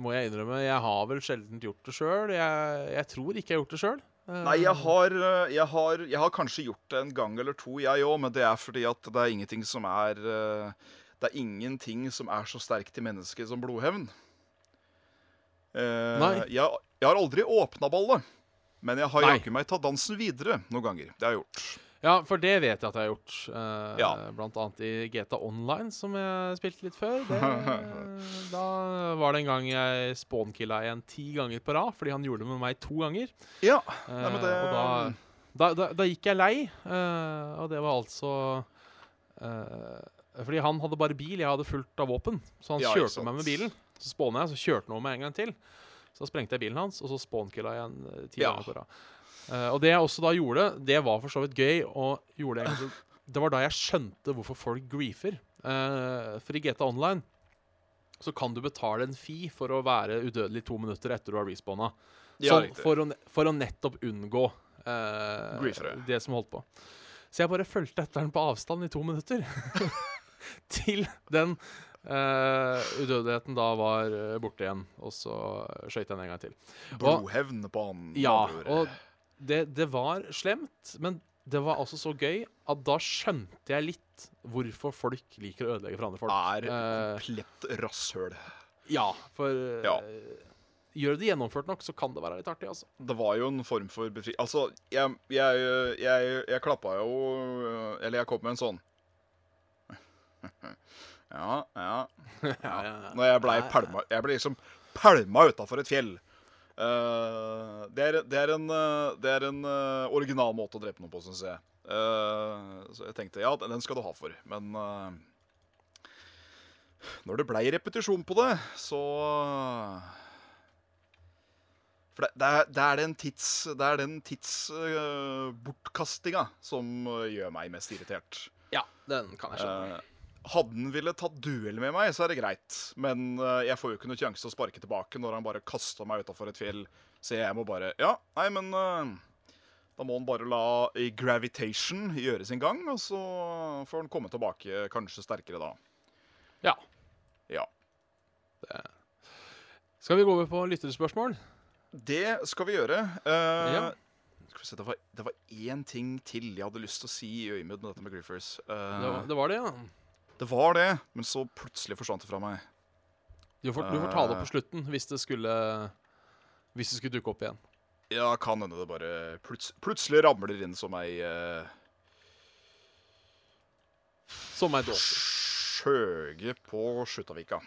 [SPEAKER 1] Må jeg innrømme. Jeg har vel sjelden gjort det sjøl. Jeg, jeg tror ikke jeg har gjort det sjøl.
[SPEAKER 2] Nei, jeg har, eh, jeg, har, jeg har kanskje gjort det en gang eller to, jeg òg, men det er fordi at det er ingenting som er eh, Det er ingenting som er så sterkt i mennesket som blodhevn. Eh,
[SPEAKER 1] Nei.
[SPEAKER 2] Jeg, jeg har aldri åpna ballet, men jeg har jaggu meg tatt dansen videre noen ganger. Det har jeg gjort.
[SPEAKER 1] Ja, for det vet jeg at jeg har gjort. eh,
[SPEAKER 2] Ja.
[SPEAKER 1] Blant annet i GTA Online, som jeg spilte litt før. Det, da var det en gang jeg spawnkilla en ti ganger på rad, fordi han gjorde det med meg to ganger.
[SPEAKER 2] Ja,
[SPEAKER 1] Eh,
[SPEAKER 2] Nei, men det
[SPEAKER 1] og da, da, da, da gikk jeg lei, eh, og det var altså eh, Fordi han hadde bare bil, jeg hadde fullt av våpen. Så han
[SPEAKER 2] Ja,
[SPEAKER 1] kjørte meg med bilen. Så spåna jeg, så kjørte han over meg en gang til. Så sprengte jeg bilen hans, og så spawnkilla jeg en eh, ti
[SPEAKER 2] Ja.
[SPEAKER 1] ganger på rad. Eh, og det jeg også da gjorde, det var for så vidt gøy, og gjorde det. Det var da jeg skjønte hvorfor folk griefer. Uh, for i GTA Online så kan du betale en fee for å være udødelig to minutter etter du har respawna.
[SPEAKER 2] Ja,
[SPEAKER 1] for, for å nettopp unngå
[SPEAKER 2] uh,
[SPEAKER 1] det som holdt på. Så jeg bare fulgte etter den på avstand i to minutter. Til den Uh, udødeligheten da var eh, borte igjen. Og så skøyt jeg den en gang til.
[SPEAKER 2] Blodhevn på han.
[SPEAKER 1] Ja, og det, det var slemt, men det var altså så gøy at da skjønte jeg litt hvorfor folk liker å ødelegge for andre folk.
[SPEAKER 2] er
[SPEAKER 1] Eh,
[SPEAKER 2] komplett rasshøl.
[SPEAKER 1] ja, for
[SPEAKER 2] Ja.
[SPEAKER 1] Gjør det gjennomført nok, så kan det være litt artig, altså.
[SPEAKER 2] Det var jo en form for befri... Altså, jeg, jeg, jeg, jeg klappa jo Eller jeg kom med en sånn Ja, ja.
[SPEAKER 1] Ja.
[SPEAKER 2] Når jeg blei pælma Jeg ble liksom pælma utafor et fjell. Uh, det, er, det er en, eh, det er en uh, original måte å drepe noen på, syns jeg. Uh, så jeg tenkte ja, den skal du ha for. Men når det blei repetisjon på det, så For det, det, er, det er den tids... Det er den tidsbortkastinga som gjør meg mest irritert.
[SPEAKER 1] Ja, den kan jeg skjønne.
[SPEAKER 2] Hadde han ville tatt duell med meg, så er det greit. Men eh, jeg får jo ikke noe sjanse til å sparke tilbake når han bare kaster meg utafor et fjell. Så jeg må bare Ja, nei, men eh, Da må han bare la gravitation gjøre sin gang, og så får han komme tilbake kanskje sterkere da.
[SPEAKER 1] Ja.
[SPEAKER 2] Ja.
[SPEAKER 1] Skal vi gå over på lytterspørsmål?
[SPEAKER 2] Det skal vi gjøre. Uh,
[SPEAKER 1] Ja.
[SPEAKER 2] Skal vi se, det var, det var én ting til jeg hadde lyst til å si i øyemed med dette med Griffers. Uh,
[SPEAKER 1] Det var det, var det ja.
[SPEAKER 2] Det var det, men så plutselig forsvant det fra meg.
[SPEAKER 1] Du får, du får ta det opp
[SPEAKER 2] Eh.
[SPEAKER 1] på slutten hvis det skulle Hvis det skulle dukke opp igjen.
[SPEAKER 2] Ja, kan hende det bare pluts plutselig ramler inn som ei uh,
[SPEAKER 1] Som ei dåse.
[SPEAKER 2] skjøge på Skjuttavika.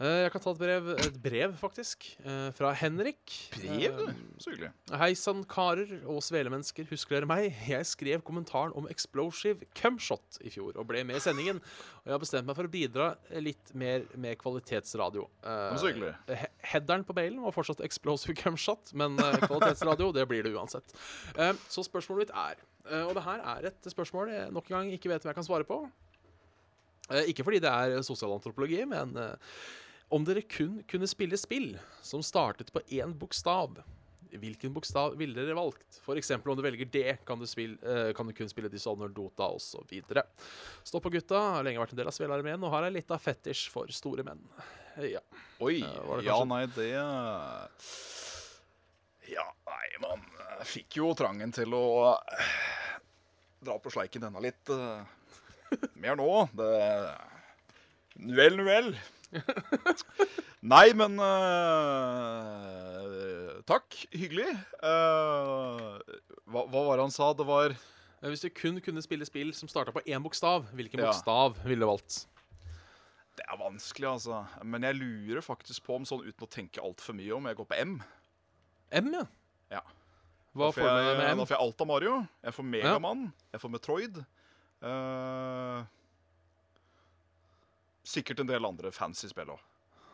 [SPEAKER 1] Eh, Jeg kan ta et brev, et brev faktisk, eh, fra Henrik.
[SPEAKER 2] Brev?
[SPEAKER 1] Eh,
[SPEAKER 2] Så hyggelig.
[SPEAKER 1] Hei sann, karer og svelemennesker. Husker dere meg? Jeg skrev kommentaren om Explosive Cumshot i fjor og ble med i sendingen. Og jeg har bestemt meg for å bidra litt mer med kvalitetsradio.
[SPEAKER 2] Så hyggelig.
[SPEAKER 1] Headeren på mailen var fortsatt Explosive Cumshot, men kvalitetsradio, det blir det uansett. Så spørsmålet mitt er, og det her er et spørsmål jeg nok en gang ikke vet om jeg kan svare på. Ikke fordi det er sosialantropologi, men om dere kun kunne spille spill som startet på én bokstav, hvilken bokstav ville dere valgt? Eksempel om du velger D, kan du, spille, eh, kan du kun spille Dishonored, Dota osv. Stå på gutta, har lenge vært en del av Svelarmeen og har ei lita fetisj for store menn. Eh, Ja.
[SPEAKER 2] Oi.
[SPEAKER 1] Ja, det
[SPEAKER 2] Ja, nei, det Ja, nei, man eh, fikk jo trangen til å eh, dra på sleiken denne litt eh, mer nå. Det Nuell, nuell. Nei, men uh, Takk. Hyggelig. Uh, hva, hva var det han sa? Det var
[SPEAKER 1] Eh, Hvis du kun kunne spille spill som starta på én bokstav, hvilken
[SPEAKER 2] Ja.
[SPEAKER 1] bokstav ville du valgt?
[SPEAKER 2] Det er vanskelig, altså. Men jeg lurer faktisk på om sånn uten å tenke altfor mye om jeg går på M.
[SPEAKER 1] M, ja.
[SPEAKER 2] Ja.
[SPEAKER 1] Hva får du med, M?
[SPEAKER 2] Da får jeg alt av Mario. Jeg får Megamann. Jeg får Metroid. Eh, sikkert en del andre fancy spill òg.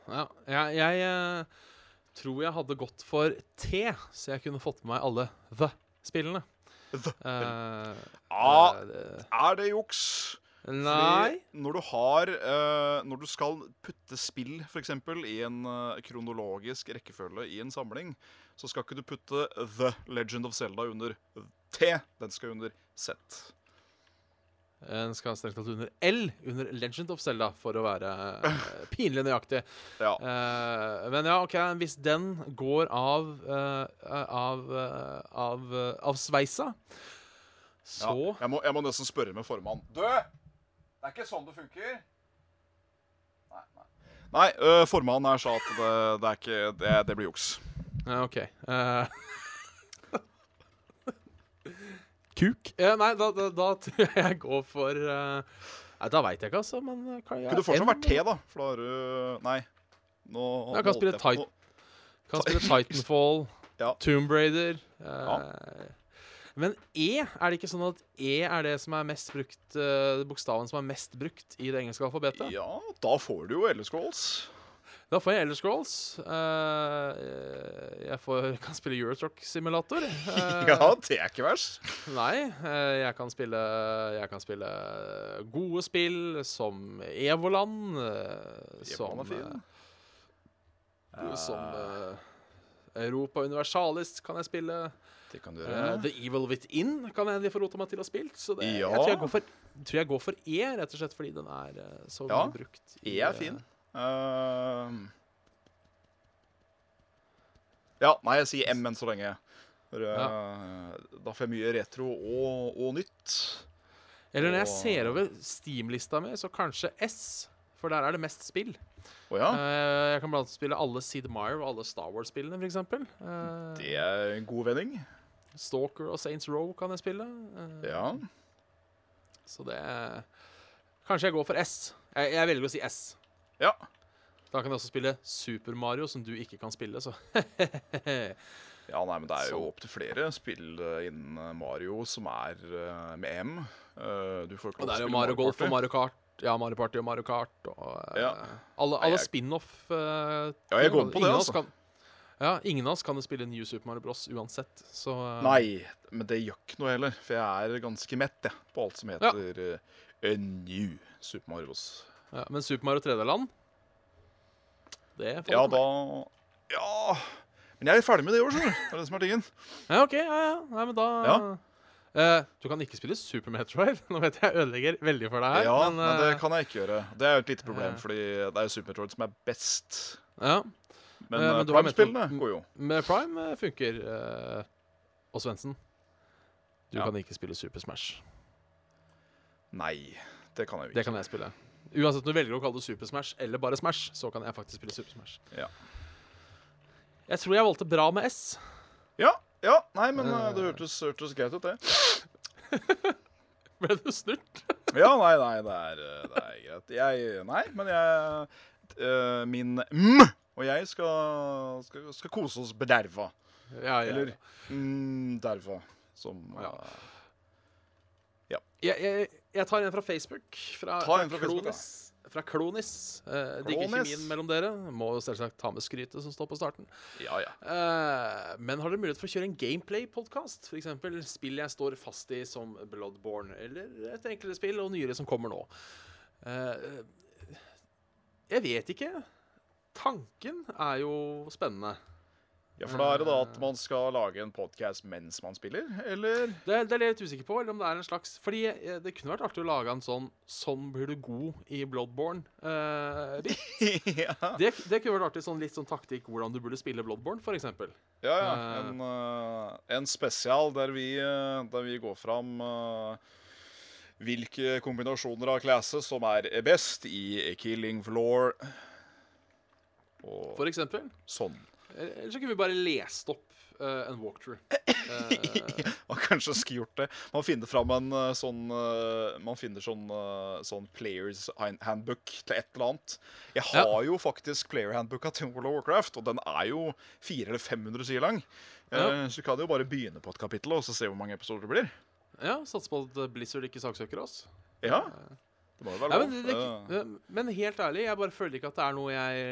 [SPEAKER 1] Ja, jeg, jeg eh, tror jeg hadde gått for T, så jeg kunne fått med meg alle The-spillene.
[SPEAKER 2] The.
[SPEAKER 1] Uh,
[SPEAKER 2] Ah, er det juks?
[SPEAKER 1] nei
[SPEAKER 2] Fordi når du har uh, Når du skal putte spill, f.eks., i en uh, kronologisk rekkefølge i en samling, så skal ikke du putte The Legend of Zelda under T. Den skal under Z.
[SPEAKER 1] Den skal strengt tatt under L, under Legend of Zelda, for å være pinlig nøyaktig.
[SPEAKER 2] Ja.
[SPEAKER 1] Uh, men ja, OK, hvis den går av uh, av, uh, av, av sveisa, så
[SPEAKER 2] ja. Jeg, må, jeg må nesten spørre med formann. Du! Det er ikke sånn det funker. Nei, nei. Nei, formannen her sa at det, det ikke Det, det blir juks.
[SPEAKER 1] OK. Eh, Kuk? Ja, nei, da, da, da tror jeg jeg går for uh, Nei, Da veit jeg ikke, altså. Men eh, kan jeg
[SPEAKER 2] Kunne fortsatt vært T, da. For da har du Nei. Nå
[SPEAKER 1] Jeg kan spille Titan. Kan spille Titanfall,
[SPEAKER 2] Ja.
[SPEAKER 1] Tomb Raider uh,
[SPEAKER 2] Ja.
[SPEAKER 1] Men E, er det ikke sånn at E er det som er mest brukt bokstaven som er mest brukt i det engelske alfabetet?
[SPEAKER 2] Ja, da får du jo Scrolls.
[SPEAKER 1] Da får jeg Elder Scrolls. eh, jeg får, kan spille Eurotruck Simulator. eh,
[SPEAKER 2] Ja, det er ikke verst.
[SPEAKER 1] Nei, eh, jeg kan spille Jeg kan spille gode spill som Evoland. som Som Europa Universalis kan jeg spille.
[SPEAKER 2] Det kan du gjøre.
[SPEAKER 1] The Evil Within kan jeg endelig få rota meg til å spille. Så det,
[SPEAKER 2] Ja.
[SPEAKER 1] jeg, tror jeg, går for, tror jeg går for E, rett og slett fordi den er så
[SPEAKER 2] Ja,
[SPEAKER 1] mye brukt. i,
[SPEAKER 2] E er fin. Ehm. ja, nei, jeg sier M enn så lenge. For, eh, Da får jeg mye retro og, og nytt.
[SPEAKER 1] Eller når jeg ser over Steam-lista mi, så kanskje S. For der er det mest spill.
[SPEAKER 2] Oh, ja.
[SPEAKER 1] uh, jeg kan blant annet spille alle Sid Meyer og alle Star Wars-spillene, f.eks. Uh,
[SPEAKER 2] Det er en god vending.
[SPEAKER 1] Stalker og Saints Row kan jeg spille. Uh,
[SPEAKER 2] Ja.
[SPEAKER 1] Så det Kanskje jeg går for S. Jeg, jeg velger å si S.
[SPEAKER 2] Ja.
[SPEAKER 1] Da kan jeg også spille Super Mario, som du ikke kan spille, så
[SPEAKER 2] Ja, nei, men det er jo
[SPEAKER 1] Så-
[SPEAKER 2] opptil flere spill eh, innen eh, Mario som er eh, med M. Du får ikke lov til å spille
[SPEAKER 1] Mario Golf
[SPEAKER 2] Party.
[SPEAKER 1] og Mario Kart. Ja, Mario Party og Mario Kart. Og,
[SPEAKER 2] Ja.
[SPEAKER 1] Alle, alle spin-off. Uh,
[SPEAKER 2] Ja, jeg går på det, altså.
[SPEAKER 1] Kan, ja, ingen av oss kan spille New Super Mario Bros. uansett. Så uh,
[SPEAKER 2] Nei, men det gjør ikke noe heller. For jeg er ganske mett jeg, på alt som heter eh, New Super Mario Bros.
[SPEAKER 1] Ja, men Super Mario 3D-land Det får
[SPEAKER 2] Ja, da. Ja Men jeg er ferdig med det i år, skjønner du. Det er det som er tingen.
[SPEAKER 1] Ja, OK. Ja, ja. Nei, men da
[SPEAKER 2] Ja.
[SPEAKER 1] Eh, du kan ikke spille Super Metroid. Nå vet jeg jeg ødelegger veldig for deg her.
[SPEAKER 2] Ja,
[SPEAKER 1] men,
[SPEAKER 2] men det
[SPEAKER 1] eh,
[SPEAKER 2] kan jeg ikke gjøre. Det er jo et lite problem,
[SPEAKER 1] eh.
[SPEAKER 2] fordi det er jo Super Metroid som er best.
[SPEAKER 1] ja.
[SPEAKER 2] Men,
[SPEAKER 1] Eh,
[SPEAKER 2] uh,
[SPEAKER 1] men du har
[SPEAKER 2] Prime-spillene går jo.
[SPEAKER 1] Med Prime eh, funker. eh, og Svendsen, du
[SPEAKER 2] Ja.
[SPEAKER 1] kan ikke spille Super Smash.
[SPEAKER 2] Nei, det kan jeg jo ikke.
[SPEAKER 1] Det kan jeg spille. Uansett om du velger å kalle det Super Smash eller bare Smash, så kan jeg faktisk spille Super Smash.
[SPEAKER 2] Ja.
[SPEAKER 1] Jeg tror jeg valgte bra med S.
[SPEAKER 2] Ja, ja, nei, men uh, det
[SPEAKER 1] Eh.
[SPEAKER 2] hørtes, hørtes greit ut, det.
[SPEAKER 1] Ble du snurt?
[SPEAKER 2] Ja, nei, nei, det er, uh, det er greit. Jeg Nei, men jeg uh, Min M og jeg skal, skal, skal kose oss bederva.
[SPEAKER 1] Ja, ja.
[SPEAKER 2] Eller mm, derva, som
[SPEAKER 1] Ja.
[SPEAKER 2] Ja,
[SPEAKER 1] Jeg, jeg, jeg tar en fra Facebook. Fra,
[SPEAKER 2] Ta en fra Facebook.
[SPEAKER 1] Klonis. Fra Klonis. Eh, digger kjemien mellom dere. Må selvsagt ta med skrytet som står på starten.
[SPEAKER 2] Ja, ja.
[SPEAKER 1] Eh, men har dere mulighet for å kjøre en gameplay-podkast? F.eks. spill jeg står fast i som Bloodborne, eller et enklere spill og nyere som kommer nå. Eh, jeg vet ikke. Tanken er jo spennende.
[SPEAKER 2] Ja, For da er det da at man skal lage en podkast mens man spiller, eller?
[SPEAKER 1] Det, det er jeg litt usikker på, eller om det er en slags Fordi eh, det kunne vært artig å lage en sånn 'Sånn blir du god i Bloodborne'. Uh,
[SPEAKER 2] ja.
[SPEAKER 1] det, det kunne vært artig, sånn litt sånn taktikk hvordan du burde spille Bloodborne, f.eks.
[SPEAKER 2] Ja, ja.
[SPEAKER 1] Uh,
[SPEAKER 2] En, uh, en spesial der vi, der vi går fram hvilke kombinasjoner av classes som er best i Killing Floor. Og
[SPEAKER 1] For eksempel.
[SPEAKER 2] sånn.
[SPEAKER 1] Eller så kunne vi bare lest opp uh, en walkthrough. Uh,
[SPEAKER 2] Man kanskje skulle gjort det. Man finner fram en uh, sånn Man finner sånn, sånn players handbook til et eller annet. Jeg
[SPEAKER 1] Ja.
[SPEAKER 2] har jo faktisk player handbooka til World of Warcraft, og den er jo 400 eller 500 sider lang.
[SPEAKER 1] Ja.
[SPEAKER 2] Så du kan jo bare begynne på et kapittel og så se hvor mange episoder det blir.
[SPEAKER 1] ja, Satse på at Blizzard ikke saksøker oss.
[SPEAKER 2] Ja. Det må jo være
[SPEAKER 1] Ja, men, det, men helt ærlig, jeg bare føler ikke at det er noe jeg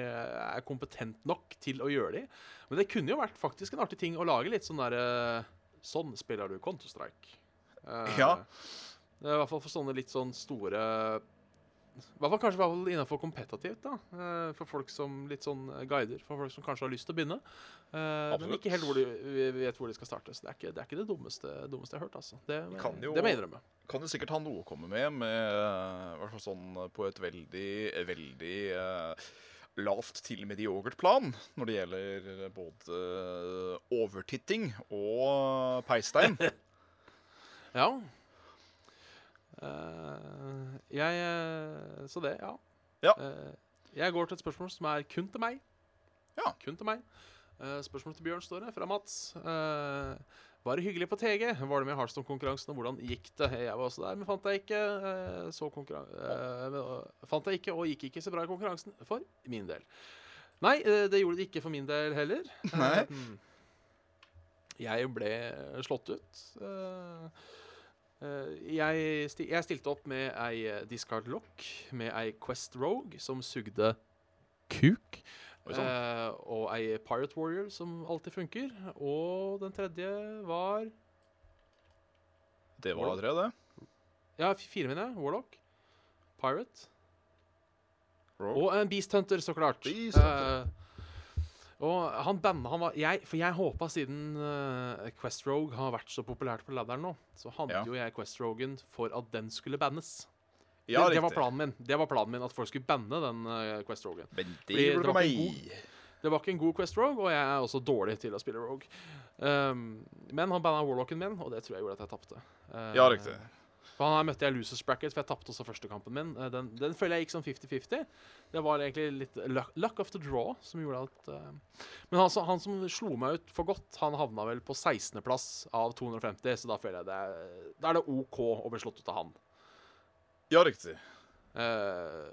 [SPEAKER 1] er kompetent nok til å gjøre det i. Men det kunne jo vært faktisk en artig ting å lage litt sånn derre Sånn spiller du Counter-Strike. Eh,
[SPEAKER 2] Ja.
[SPEAKER 1] I hvert fall for sånne litt sånn store hvert fall kanskje innafor kompetativt. da eh, For folk som litt sånn guider. For folk som kanskje har lyst til å begynne. Absolutt. men ikke helt hvor de vet hvor de skal starte. Så det er ikke det, er ikke det dummeste, dummeste jeg har hørt. altså Det,
[SPEAKER 2] Kan jo-
[SPEAKER 1] det må jeg innrømme.
[SPEAKER 2] Kan jo sikkert ha noe å komme med, med sånn på et veldig, veldig eh, lavt til mediogert plan når det gjelder både overtitting og peistein.
[SPEAKER 1] Ja. Eh, jeg eh, Så det, ja.
[SPEAKER 2] Ja.
[SPEAKER 1] Uh, jeg går til et spørsmål som er kun til meg.
[SPEAKER 2] Ja.
[SPEAKER 1] Kun til meg. Uh, spørsmålet til Bjørn Ståre fra Mats. Var det hyggelig på TG? Var det med i Heartstone-konkurransen, og hvordan gikk det? Jeg var også der, men fant jeg ikke. så fant jeg ikke, og gikk ikke så bra i konkurransen, for min del. Nei, det gjorde det ikke for min del heller.
[SPEAKER 2] Nei.
[SPEAKER 1] Hmm. jeg ble slått ut. Eh, jeg, sti jeg stilte opp med ei eh, Discard Lock, med ei Quest Rogue som sugde kuk. Eh, og ei Pirate Warrior som alltid funker. Og den tredje var
[SPEAKER 2] Det var tre, det.
[SPEAKER 1] Ja, fire, mener jeg. Warlock. Pirate.
[SPEAKER 2] Rogue.
[SPEAKER 1] Og en Beast Hunter, så klart.
[SPEAKER 2] Beast Hunter.
[SPEAKER 1] Eh, og han banna han var, jeg, For jeg håpa, siden uh, Quest Rogue har vært så populært på ladderen nå, så hadde
[SPEAKER 2] Ja.
[SPEAKER 1] jo jeg Quest Rogen for at den skulle bannes.
[SPEAKER 2] Ja,
[SPEAKER 1] det, det var planen min. Det var planen min At folk skulle banne den uh, Quest Rogen.
[SPEAKER 2] Men det
[SPEAKER 1] det var ikke Det var ikke en god Quest Rogue, og jeg er også dårlig til å spille Rogue. Um, men han banna Warlocken min, og det tror jeg gjorde at jeg tapte. Uh,
[SPEAKER 2] Ja, riktig.
[SPEAKER 1] For han her møtte jeg Losers Bracket, for jeg tapte også første kampen min. Eh, Den, den føler jeg gikk som 50-50. Det var egentlig litt luck, luck of the draw som gjorde at uh, Men han, han som slo meg ut for godt, han havna vel på 16.-plass av 250, så da føler jeg det Da er det OK å bli slått ut av han.
[SPEAKER 2] Ja, riktig.
[SPEAKER 1] Uh,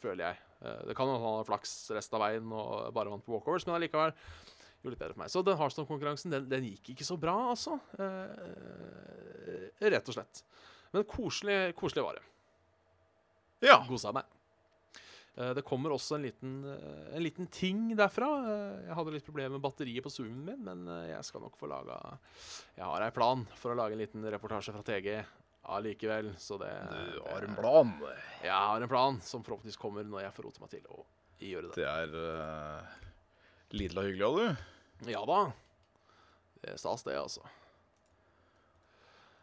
[SPEAKER 1] føler jeg. Uh, det kan hende han har flaks resten av veien og bare vant på walkovers, men allikevel gjorde litt bedre for meg. Så den Harston-konkurransen den, den gikk ikke så bra, altså. Uh, rett og slett. Men koselig, koselig var det.
[SPEAKER 2] Ja.
[SPEAKER 1] Kosa meg. Eh, Det kommer også en liten, eh, en liten ting derfra. Eh, Jeg hadde litt problemer med batteriet på zoomen min, men jeg skal nok få laga Jeg har ei plan for å lage en liten reportasje fra TG allikevel, så det
[SPEAKER 2] Du har en plan.
[SPEAKER 1] Jeg har en plan som forhåpentligvis kommer når jeg får rote meg til å gjøre det.
[SPEAKER 2] Det er uh, lidla hyggelig av du.
[SPEAKER 1] Ja da. Det er stas, det, altså.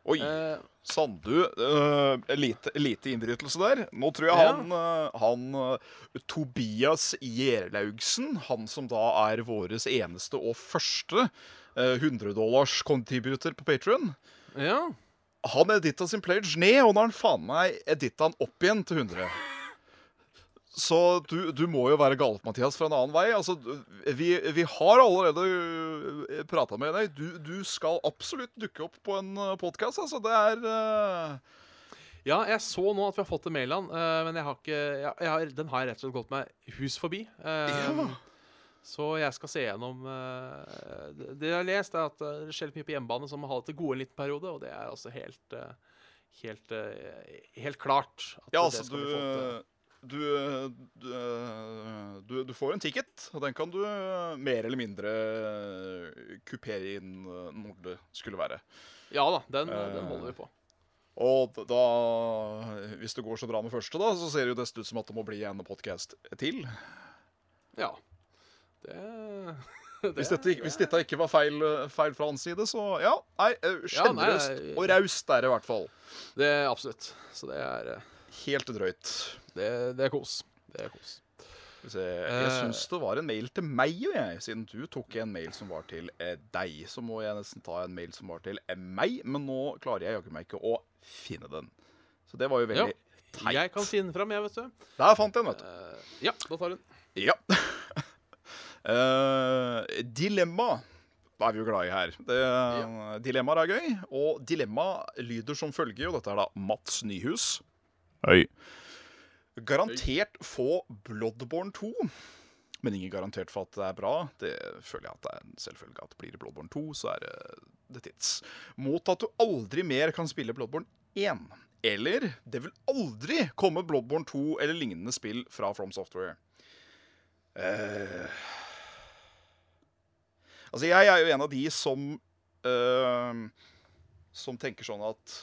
[SPEAKER 2] Oi.
[SPEAKER 1] Eh,
[SPEAKER 2] Sandu, uh, lite, lite innbrytelse der. Nå tror jeg
[SPEAKER 1] Ja.
[SPEAKER 2] han, eh, han uh, Tobias Gjerlaugsen, han som da er våres eneste og første uh, 100 dollars contributor på Patrion,
[SPEAKER 1] ja.
[SPEAKER 2] han editta sin pledge ned, og nå har han faen meg editta han opp igjen til 100. Så du, du må jo være galt, Mathias, fra en annen vei. Altså, vi, vi har allerede prata med deg. Du, du skal absolutt dukke opp på en podkast. Altså, det er uh...
[SPEAKER 1] Ja, jeg så nå at vi har fått en mail eh, men jeg har ikke jeg, jeg har, den har jeg rett og slett gått meg hus forbi. Eh,
[SPEAKER 2] Ja.
[SPEAKER 1] Så jeg skal se gjennom eh, det, det jeg har lest, er at eh, det skjer mye på hjemmebane som har hatt det gode en liten periode, og det er altså helt eh, Helt, eh, helt klart.
[SPEAKER 2] Ja, altså, du. Du, du, du, du får en ticket, og den kan du mer eller mindre kupere inn eh, når det skulle være.
[SPEAKER 1] Ja da, den,
[SPEAKER 2] uh,
[SPEAKER 1] den holder vi på.
[SPEAKER 2] Og da, hvis det går så bra med første, da, så ser det jo nesten ut som at det må bli en podkast til.
[SPEAKER 1] Ja. Det, det
[SPEAKER 2] Hvis dette, ikke- hvis dette ikke var feil, feil fra hans side, så ja. Nei, sjenerøst
[SPEAKER 1] Ja,
[SPEAKER 2] og raust er det i hvert fall.
[SPEAKER 1] Det er absolutt. Så det er, eh,
[SPEAKER 2] Helt drøyt.
[SPEAKER 1] det, det er kos. Det er kos.
[SPEAKER 2] Jeg
[SPEAKER 1] Eh.
[SPEAKER 2] syns det var en mail til meg, jo, jeg. Siden du tok en mail som var til eh, deg, så må jeg nesten ta en mail som var til eh, meg. Men nå klarer jeg jaggu meg ikke å finne den. Så det var jo veldig teit.
[SPEAKER 1] Jeg kan finne fram, jeg, vet du.
[SPEAKER 2] Der fant jeg den, vet du.
[SPEAKER 1] Uh, ja, da tar hun.
[SPEAKER 2] Ja. uh, dilemma er vi jo glad i her. Det, Dilemmaer er gøy. Og dilemma lyder som følger, og dette er da Mats Nyhus. Hei. Garantert få Bloodborne 2. Men ingen garantert for at det er bra. Det føler jeg at det er en selvfølge at blir det Bloodborne 2, så er det tids. Mot at du aldri mer kan spille Bloodborne 1. Eller det vil aldri komme Bloodborne 2 eller lignende spill fra From Software. Uh... altså, jeg er jo en av de som uh... Som tenker sånn at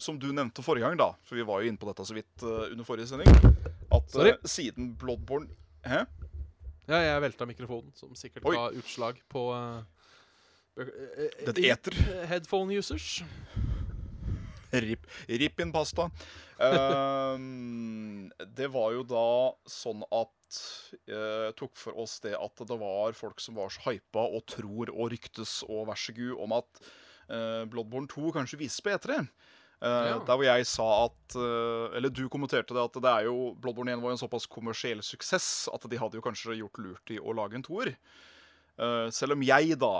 [SPEAKER 2] Som du nevnte forrige gang, da, for vi var jo inne på dette så vidt uh, under forrige sending, at
[SPEAKER 1] uh,
[SPEAKER 2] siden Bloodborne Hæ?
[SPEAKER 1] Ja, jeg velta mikrofonen, som sikkert
[SPEAKER 2] Oi.
[SPEAKER 1] ga utslag på uh,
[SPEAKER 2] Dette eter.
[SPEAKER 1] Headphone users.
[SPEAKER 2] Rip, rip in pasta. Ehm, det var jo da sånn at uh, tok for oss det at det var folk som var så hypa og tror og ryktes og vær så god om at Bloodborne 2 kanskje vises på E3. Eh,
[SPEAKER 1] Ja.
[SPEAKER 2] Der hvor jeg sa at eh, Eller du kommenterte det at det er jo Bloodborne 1 var en såpass kommersiell suksess at de hadde jo kanskje gjort lurt i å lage en toer. Eh, selv om jeg da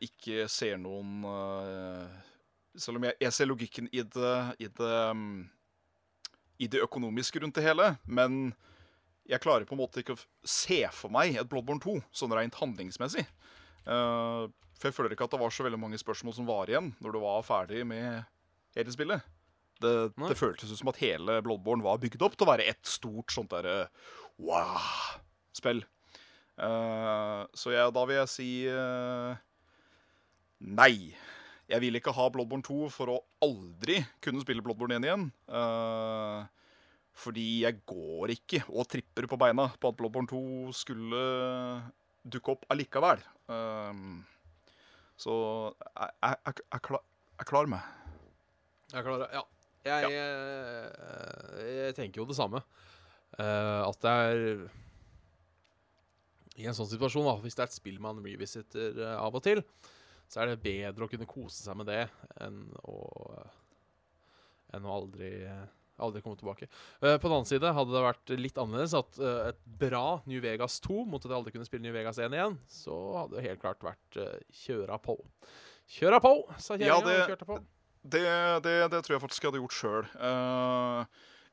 [SPEAKER 2] ikke ser noen Selv om jeg, jeg ser logikken i det, i det mm, I det økonomiske rundt det hele, men jeg klarer på en måte ikke å se for meg et Bloodborne 2 sånn rent handlingsmessig. For jeg føler ikke at det var så veldig mange spørsmål som var igjen når du var ferdig med hele spillet. Det, det føltes som at hele Bloodborne var bygd opp til å være ett stort sånt derre wow-spill. Uh, så jeg, da vil jeg si uh, nei. Jeg vil ikke ha Bloodborne 2 for å aldri kunne spille Bloodborne 1 igjen. Uh, fordi jeg går ikke og tripper på beina på at Bloodborne 2 skulle dukke opp allikevel. Eh, så jeg, jeg, jeg, jeg, klar, jeg klarer meg.
[SPEAKER 1] Jeg klarer Ja. Jeg, ja. jeg tenker jo det samme. Uh, at det er I en sånn situasjon, da, hvis det er et spill man revisiter uh, av og til, så er det bedre å kunne kose seg med det enn å Enn å aldri Aldri komme tilbake. Eh, på den annen side hadde det vært litt annerledes at eh, et bra New Vegas 2 mot at jeg aldri kunne spille New Vegas 1 igjen, så hadde det helt klart vært uh, kjøra på. Kjøra på, sa
[SPEAKER 2] Ja,
[SPEAKER 1] kjerringa.
[SPEAKER 2] det-
[SPEAKER 1] og kjørte på.
[SPEAKER 2] Det, det, det tror jeg faktisk jeg hadde gjort sjøl.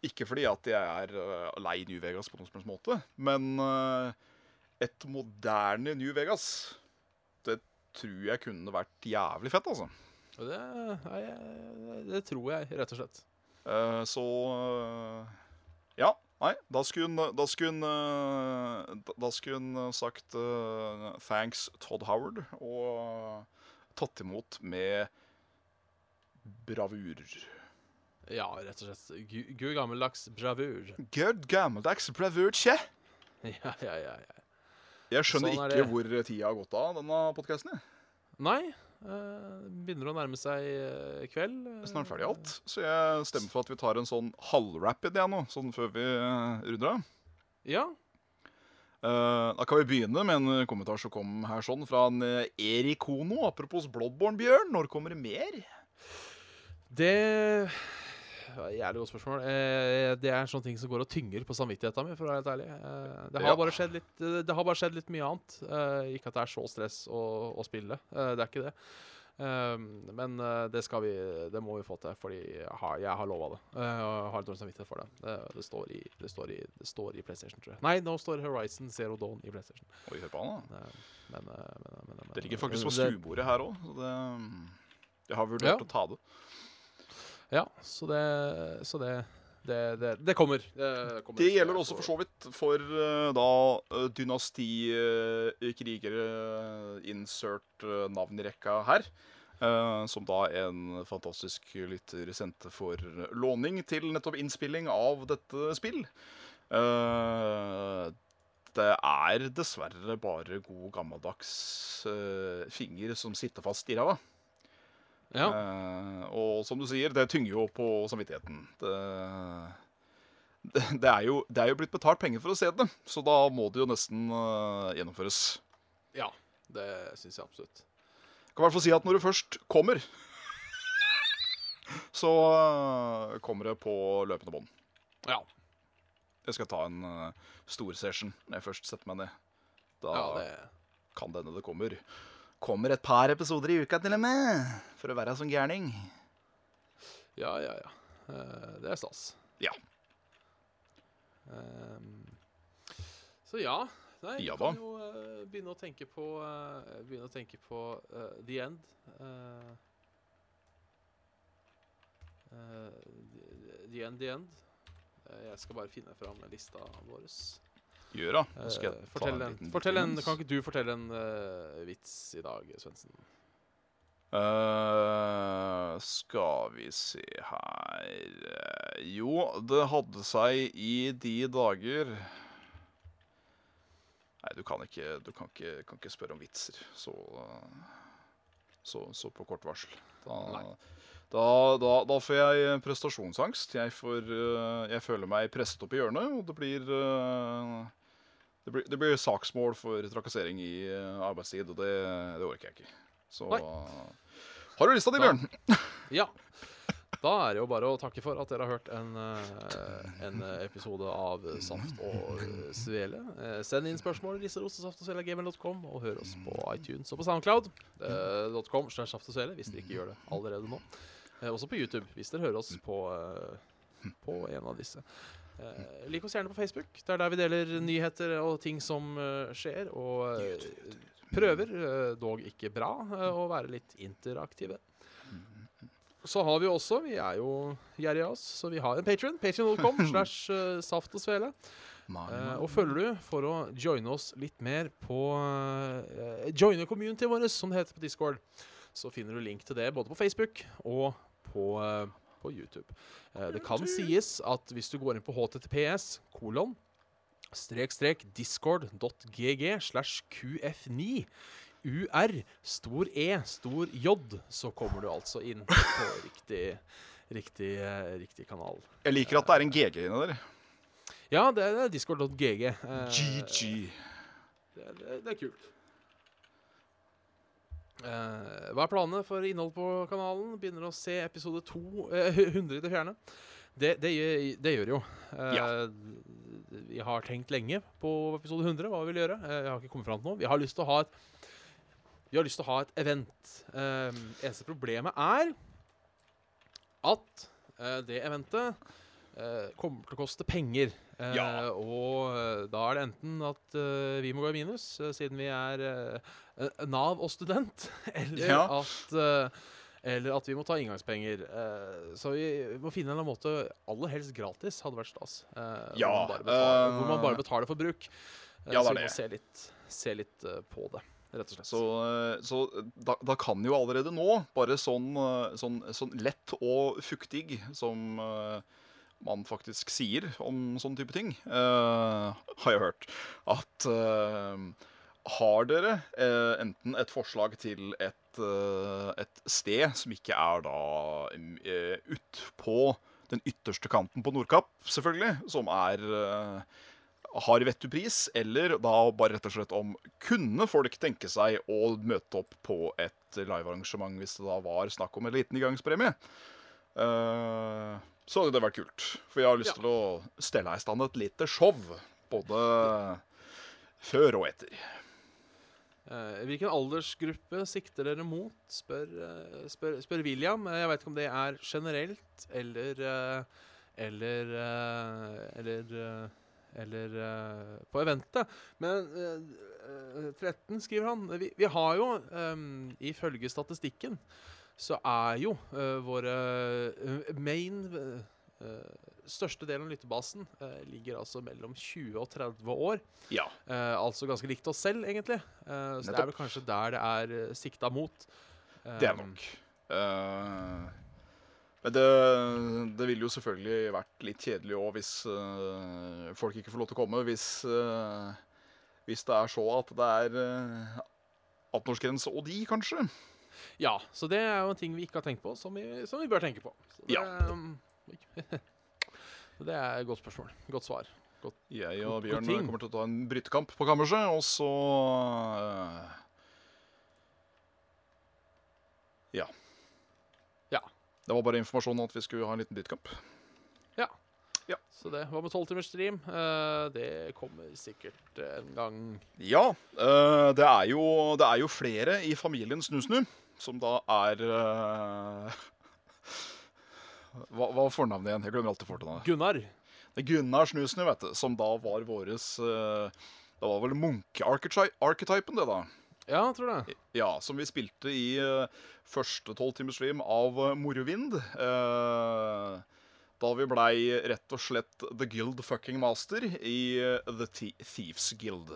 [SPEAKER 2] ikke fordi at jeg er eh, lei New Vegas på noen som helst måte, men uh, et moderne New Vegas Det tror jeg kunne vært jævlig fett, altså.
[SPEAKER 1] Det, jeg- det tror jeg, rett og slett.
[SPEAKER 2] Uh, så eh, Ja. Nei, da skulle hun, da skulle hun, eh, skulle eh, sagt eh, thanks Todd Howard og tatt imot med bravur.
[SPEAKER 1] Ja, rett og slett. Gud gammeldags bravur.
[SPEAKER 2] Gud gammeldags bravur, tje.
[SPEAKER 1] Ja, ja, ja. ja.
[SPEAKER 2] Jeg skjønner
[SPEAKER 1] Sånn
[SPEAKER 2] ikke hvor tida har gått av denne podkasten.
[SPEAKER 1] Nei, Uh, begynner å nærme seg uh, kveld. eh,
[SPEAKER 2] Snart ferdig alt. Så jeg stemmer for at vi tar en sånn halvrapid igjen nå, sånn før vi runder av.
[SPEAKER 1] Ja.
[SPEAKER 2] Da kan vi begynne med en kommentar som kom her sånn fra en Erik Hono. Apropos Bloodborne, Bjørn. Når kommer det mer?
[SPEAKER 1] Det Jævlig godt spørsmål. Eh, det er en sånn ting som går og tynger på samvittigheten min, for å være helt ærlig. Eh, det, har
[SPEAKER 2] Ja.
[SPEAKER 1] bare skjedd litt, det, har bare skjedd litt mye annet. Eh, ikke at det er så stress å, å spille. Eh, det er ikke det. Men det skal vi Det må vi få til, fordi jeg har, jeg har lova det. Eh, og jeg har litt dårlig samvittighet for det. Det, det, står i, det, står i, det står i PlayStation, tror jeg. Nei, nå står Horizon Zero Dawn i PlayStation.
[SPEAKER 2] Oi, hør på han, da.
[SPEAKER 1] Men, men, men, men
[SPEAKER 2] Det ligger faktisk på
[SPEAKER 1] det-
[SPEAKER 2] stuebordet her òg. Det, jeg har vurdert
[SPEAKER 1] Ja.
[SPEAKER 2] å ta det.
[SPEAKER 1] Ja, så det Så det det, det, det kommer. Det, kommer.
[SPEAKER 2] Det gjelder også for så vidt for eh, da uh, dynastikrigere insert eh, navn i rekka her. eh, som da en fantastisk lytter sendte for låning til nettopp innspilling av dette spill. Eh, det er dessverre bare god gammeldags eh, finger som sitter fast i ræva.
[SPEAKER 1] Ja.
[SPEAKER 2] Uh, og som du sier, det tynger jo på samvittigheten. Det, det, det, er jo, det er jo blitt betalt penger for å se det, så da må det jo nesten uh, gjennomføres.
[SPEAKER 1] ja. Det syns jeg absolutt.
[SPEAKER 2] Jeg kan i hvert fall si at når du først kommer, så uh, kommer det på løpende bånd.
[SPEAKER 1] Ja.
[SPEAKER 2] Jeg skal ta en uh, storsession når jeg først setter meg ned. Da
[SPEAKER 1] ja
[SPEAKER 2] kan det hende det kommer. Kommer et par episoder i uka til og med, for å være sånn gærning.
[SPEAKER 1] ja, ja, ja. Eh, det er stas.
[SPEAKER 2] Ja.
[SPEAKER 1] Ehm, så ja. Nei, vi kan jo uh, begynne å tenke på uh, Begynne å tenke på uh, the end. The end, the end. Jeg skal bare finne fram lista vår.
[SPEAKER 2] Gjør da. Skal jeg
[SPEAKER 1] fortell
[SPEAKER 2] ta
[SPEAKER 1] en, en,
[SPEAKER 2] liten
[SPEAKER 1] fortell en, kan ikke du fortelle en uh, vits i dag, Svendsen?
[SPEAKER 2] Uh, skal vi se her Eh, Jo, det hadde seg i de dager Nei, du kan ikke, du kan ikke, kan ikke spørre om vitser så, så, så på kort varsel. Da,
[SPEAKER 1] Nei.
[SPEAKER 2] Da, da, da får jeg prestasjonsangst. Jeg, får, eh, jeg føler meg presset opp i hjørnet, og det blir eh, det blir, det blir saksmål for trakassering i eh, arbeidstid, og det, det orker jeg ikke. Så
[SPEAKER 1] Nei.
[SPEAKER 2] Har du lista di,
[SPEAKER 1] Da-
[SPEAKER 2] Bjørn?
[SPEAKER 1] Ja. Da er det jo bare å takke for at dere har hørt en, eh, en episode av Saft og eh, Svele. Eh, Send inn spørsmål risserostesaftosvele.gmail.com, og hør oss på iTunes og på Soundcloud.com svele, hvis dere ikke gjør det allerede nå. Eh, Også på YouTube, hvis dere hører oss på, eh, på en av disse. Eh, Lik oss gjerne på Facebook. Det er der vi deler nyheter og ting som eh, skjer. Og eh, prøver, dog ikke bra, å være litt interaktive. Så har vi også, vi er jo gjerrige av oss, så vi har en patron. Patron.com slash saft og svele. Og følger du for å joine oss litt mer på uh, Joine communityet vårt, som det heter på Discord, så finner du link til det både på Facebook og på, eh, på YouTube. Eh, det kan sies at hvis du går inn på https kolon strek strek discord.gg slash qf9 UR, stor E, stor J, så kommer du altså inn på riktig, riktig, eh, riktig kanal.
[SPEAKER 2] Jeg liker at det er en GG inni der.
[SPEAKER 1] Ja, det er discord.gg.
[SPEAKER 2] GG.
[SPEAKER 1] Det det det er kult. Eh, hva er planene for innhold på kanalen? Begynner å se episode 2, uh, 100 i det fjerne. Det, det, det gjør jo. Uh,
[SPEAKER 2] Ja.
[SPEAKER 1] Vi har tenkt lenge på episode 100, hva vi vil gjøre. Eh, jeg har ikke kommet fram til noe. Vi har lyst til å ha et Vi har lyst til å ha et event. Eneste problemet er at det eventet kommer til å koste penger.
[SPEAKER 2] Ja.
[SPEAKER 1] Og da er det enten at vi må gå i minus, siden vi er Nav og student, eller
[SPEAKER 2] Ja.
[SPEAKER 1] at eh, eller at vi må ta inngangspenger. Eh, så vi må finne en eller annen måte Aller helst gratis hadde vært stas. eh,
[SPEAKER 2] Ja,
[SPEAKER 1] hvor, man betaler,
[SPEAKER 2] eh,
[SPEAKER 1] hvor man bare betaler for bruk. Eh,
[SPEAKER 2] ja,
[SPEAKER 1] så vi må se litt, se litt eh, på det, rett og slett.
[SPEAKER 2] Så, eh, så da, da kan jo allerede nå, bare sånn, eh, sånn, sånn lett og fuktig som eh, man faktisk sier om sånne type ting, uh, har jeg hørt, at eh, har dere eh, enten et forslag til et, eh, et sted som ikke er da eh, ut på den ytterste kanten på Nordkapp, selvfølgelig, som er eh, har vettupris, eller da bare rett og slett om kunne folk tenke seg å møte opp på et livearrangement hvis det da var snakk om en liten inngangspremie. Eh, så hadde det vært kult. For jeg har lyst
[SPEAKER 1] Ja.
[SPEAKER 2] til å stelle i stand et lite show. Både før og etter.
[SPEAKER 1] Eh, hvilken aldersgruppe sikter dere mot, spør, eh, spør, spør William. Eh, Jeg vet ikke om det er generelt eller Eller Eller Eller på eventet. Men eh, eh, 13 skriver han. Vi, vi har jo, um, ifølge statistikken, så er jo uh, våre main eh, Største delen av lyttebasen eh, ligger altså mellom 20 og 30 år.
[SPEAKER 2] Ja.
[SPEAKER 1] Eh, altså ganske likt oss selv, egentlig. Eh, så det er vel kanskje der det er uh, sikta mot.
[SPEAKER 2] Det er
[SPEAKER 1] Um,
[SPEAKER 2] nok. Uh, men det, det ville jo selvfølgelig vært litt kjedelig òg hvis uh, folk ikke får lov til å komme. Hvis, uh, hvis det er så at det er uh, 18-årsgrense og de, kanskje.
[SPEAKER 1] Ja, så det er jo en ting vi ikke har tenkt på, som vi, som vi bør tenke på. Så det,
[SPEAKER 2] Ja.
[SPEAKER 1] um. Så det er et godt spørsmål. Godt svar.
[SPEAKER 2] Jeg og Bjørn kommer til å ta en brytekamp på kammerset, og så eh, Ja.
[SPEAKER 1] Ja.
[SPEAKER 2] Det var bare informasjon om at vi skulle ha en liten brytekamp.
[SPEAKER 1] Så det Hva med tolvtimers stream? Eh, det kommer sikkert en gang.
[SPEAKER 2] Ja, eh, det, er jo, det er jo flere i familien Snusnu som da er hva, hva var fornavnet igjen? Jeg glemmer alltid fornavnet.
[SPEAKER 1] Gunnar.
[SPEAKER 2] Det er Gunnar Snusnu, vet du, som da var våres uh, Det var vel munke-archetypen, det, da.
[SPEAKER 1] Ja, jeg tror det.
[SPEAKER 2] Ja, som vi spilte i uh, første tolvtimersstream av uh, Morovind. Uh, da vi blei rett og slett The Guild Fucking Master i eh, The Thieves Guild.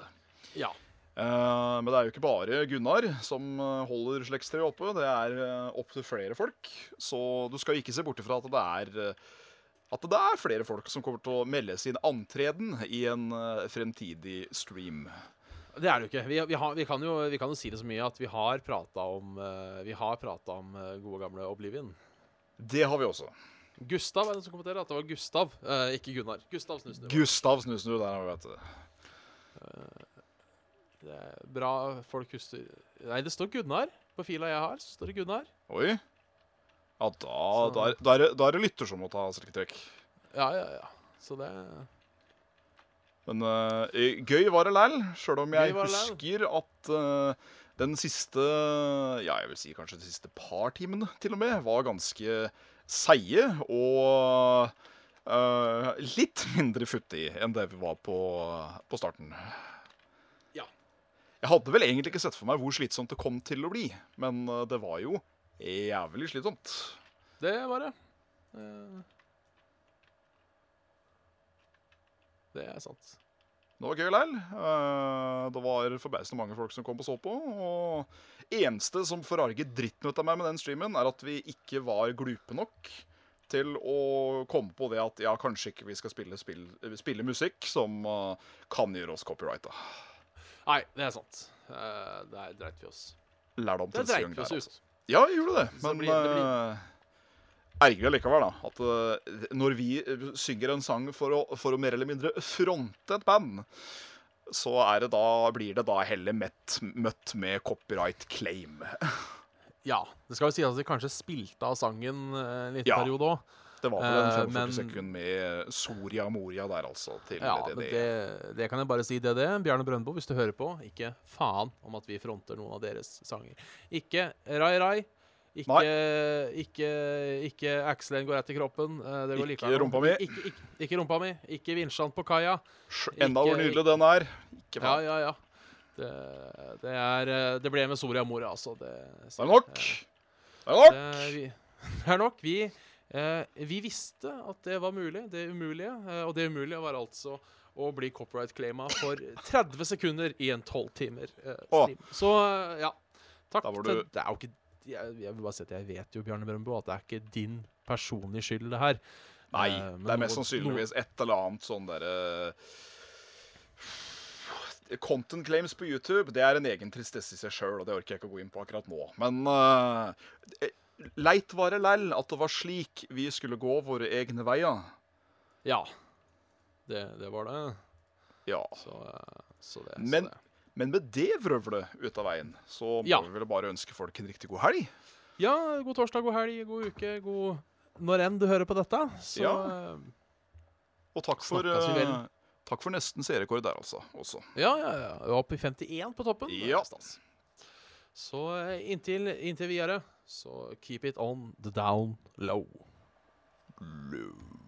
[SPEAKER 1] Ja.
[SPEAKER 2] Eh, men det er jo ikke bare Gunnar som eh, holder slektstreet oppe. Det er uh, opptil flere folk. Så du skal ikke se bort ifra at det er eh, at det er flere folk som kommer til å melde sin antreden i en eh, fremtidig stream.
[SPEAKER 1] Det er det jo ikke. Vi, vi, har, vi, kan jo, vi kan jo si det så mye at vi har prata om, eh, vi om eh, gode gamle Oblivion.
[SPEAKER 2] Det har vi også.
[SPEAKER 1] Gustav er den som kommenterer at det var Gustav, eh, ikke Gunnar. Gustav Snusnu.
[SPEAKER 2] Gustav Snusnu der, har vet du.
[SPEAKER 1] Det er bra folk husker Nei, det står Gunnar. På fila jeg har, så står det Gunnar.
[SPEAKER 2] Oi. Ja, da, da, er, da, er, det- da er det lytter som må ta strekketrekk.
[SPEAKER 1] Ja, ja, ja. Så det
[SPEAKER 2] Men eh, gøy var det læl, sjøl om jeg
[SPEAKER 1] Gøy var det
[SPEAKER 2] husker at eh, den siste Ja, jeg vil si kanskje de siste par timene til og med var ganske seige og eh, litt mindre futtig enn det vi var på, på starten. Jeg hadde vel egentlig ikke sett for meg hvor slitsomt det kom til å bli, men eh, det var jo jævlig slitsomt.
[SPEAKER 1] Det var det. Eh, Det er sant.
[SPEAKER 2] Det var gøy likevel. Eh, Det var forbausende mange folk som kom og så på. Og eneste som forarget dritten ut av meg med den streamen, er at vi ikke var glupe nok til å komme på det at ja, kanskje ikke vi skal spille, spille, spille musikk som kan gjøre oss copyrighta.
[SPEAKER 1] Nei, det er sant. Uh, Der dreit vi oss.
[SPEAKER 2] Lærdom til Sjøen
[SPEAKER 1] oss
[SPEAKER 2] der, altså. Ja, vi gjorde det. men det
[SPEAKER 1] blir- det blir-
[SPEAKER 2] eh, ergerlig likevel, da. At uh, når vi eh, synger en sang for å, for å mer eller mindre fronte et band, så det da, blir det da heller møtt, møtt med copyright claim.
[SPEAKER 1] Ja. Det skal jo si at vi kanskje spilte av sangen eh, en liten
[SPEAKER 2] Ja.
[SPEAKER 1] periode òg.
[SPEAKER 2] Det var vel en
[SPEAKER 1] Eh,
[SPEAKER 2] 45
[SPEAKER 1] men-
[SPEAKER 2] sekund med Soria Moria der, altså. Til
[SPEAKER 1] Ja,
[SPEAKER 2] det,
[SPEAKER 1] men
[SPEAKER 2] det.
[SPEAKER 1] det, kan jeg bare si, det det. Bjarne Brøndbo, hvis du hører på, ikke faen om at vi fronter noen av deres sanger. Ikke Rai Rai. Ikke, ikke, ikke Axelen går rett i kroppen. eh, Det går
[SPEAKER 2] Ikke rumpa mi.
[SPEAKER 1] Ikke, ikke, ikke rumpa mi. Ikke vinsjene på kaia.
[SPEAKER 2] Enda hvor nydelig den er. Ikke
[SPEAKER 1] Ja,
[SPEAKER 2] faen.
[SPEAKER 1] ja, ja. Det, det er eh, Det ble med Soria Moria, altså. Det,
[SPEAKER 2] Det er nok. Det er nok.
[SPEAKER 1] Det, vi, det er nok. Vi, eh, vi visste at det var mulig, det umulige. Eh, og det umulige var altså å bli copyright-claima for 30 sekunder i en 12 timer eh,
[SPEAKER 2] Å.
[SPEAKER 1] stream. Så eh, ja. Takk.
[SPEAKER 2] Du-
[SPEAKER 1] Det er jo ikke jeg, jeg vil bare si at jeg vet jo, Bjarne Brøndbo, at det er ikke din personlige skyld, det her.
[SPEAKER 2] Nei,
[SPEAKER 1] Eh,
[SPEAKER 2] det er mest
[SPEAKER 1] noe-
[SPEAKER 2] sannsynligvis et eller annet sånn derre Content claims på YouTube det er en egen tristesse i seg sjøl, og det orker jeg ikke å gå inn på akkurat nå. Men uh, leit var det lell at det var slik vi skulle gå våre egne veier.
[SPEAKER 1] Ja. Det, det var det.
[SPEAKER 2] Ja.
[SPEAKER 1] Så, eh, så det.
[SPEAKER 2] Men-
[SPEAKER 1] så det.
[SPEAKER 2] Men med det vrøvlet ut av veien, så må
[SPEAKER 1] Ja.
[SPEAKER 2] vi vel bare ønske folk en riktig god helg.
[SPEAKER 1] Ja, god torsdag, god helg, god uke, god Når enn du hører på dette. Så
[SPEAKER 2] Ja.
[SPEAKER 1] eh,
[SPEAKER 2] Og takk for, eh, takk for nesten serierekord der, altså. Også.
[SPEAKER 1] Ja, ja, ja. Opp i 51 på toppen.
[SPEAKER 2] Ja.
[SPEAKER 1] Så inntil, inntil videre, så keep it on the down low.
[SPEAKER 2] Low.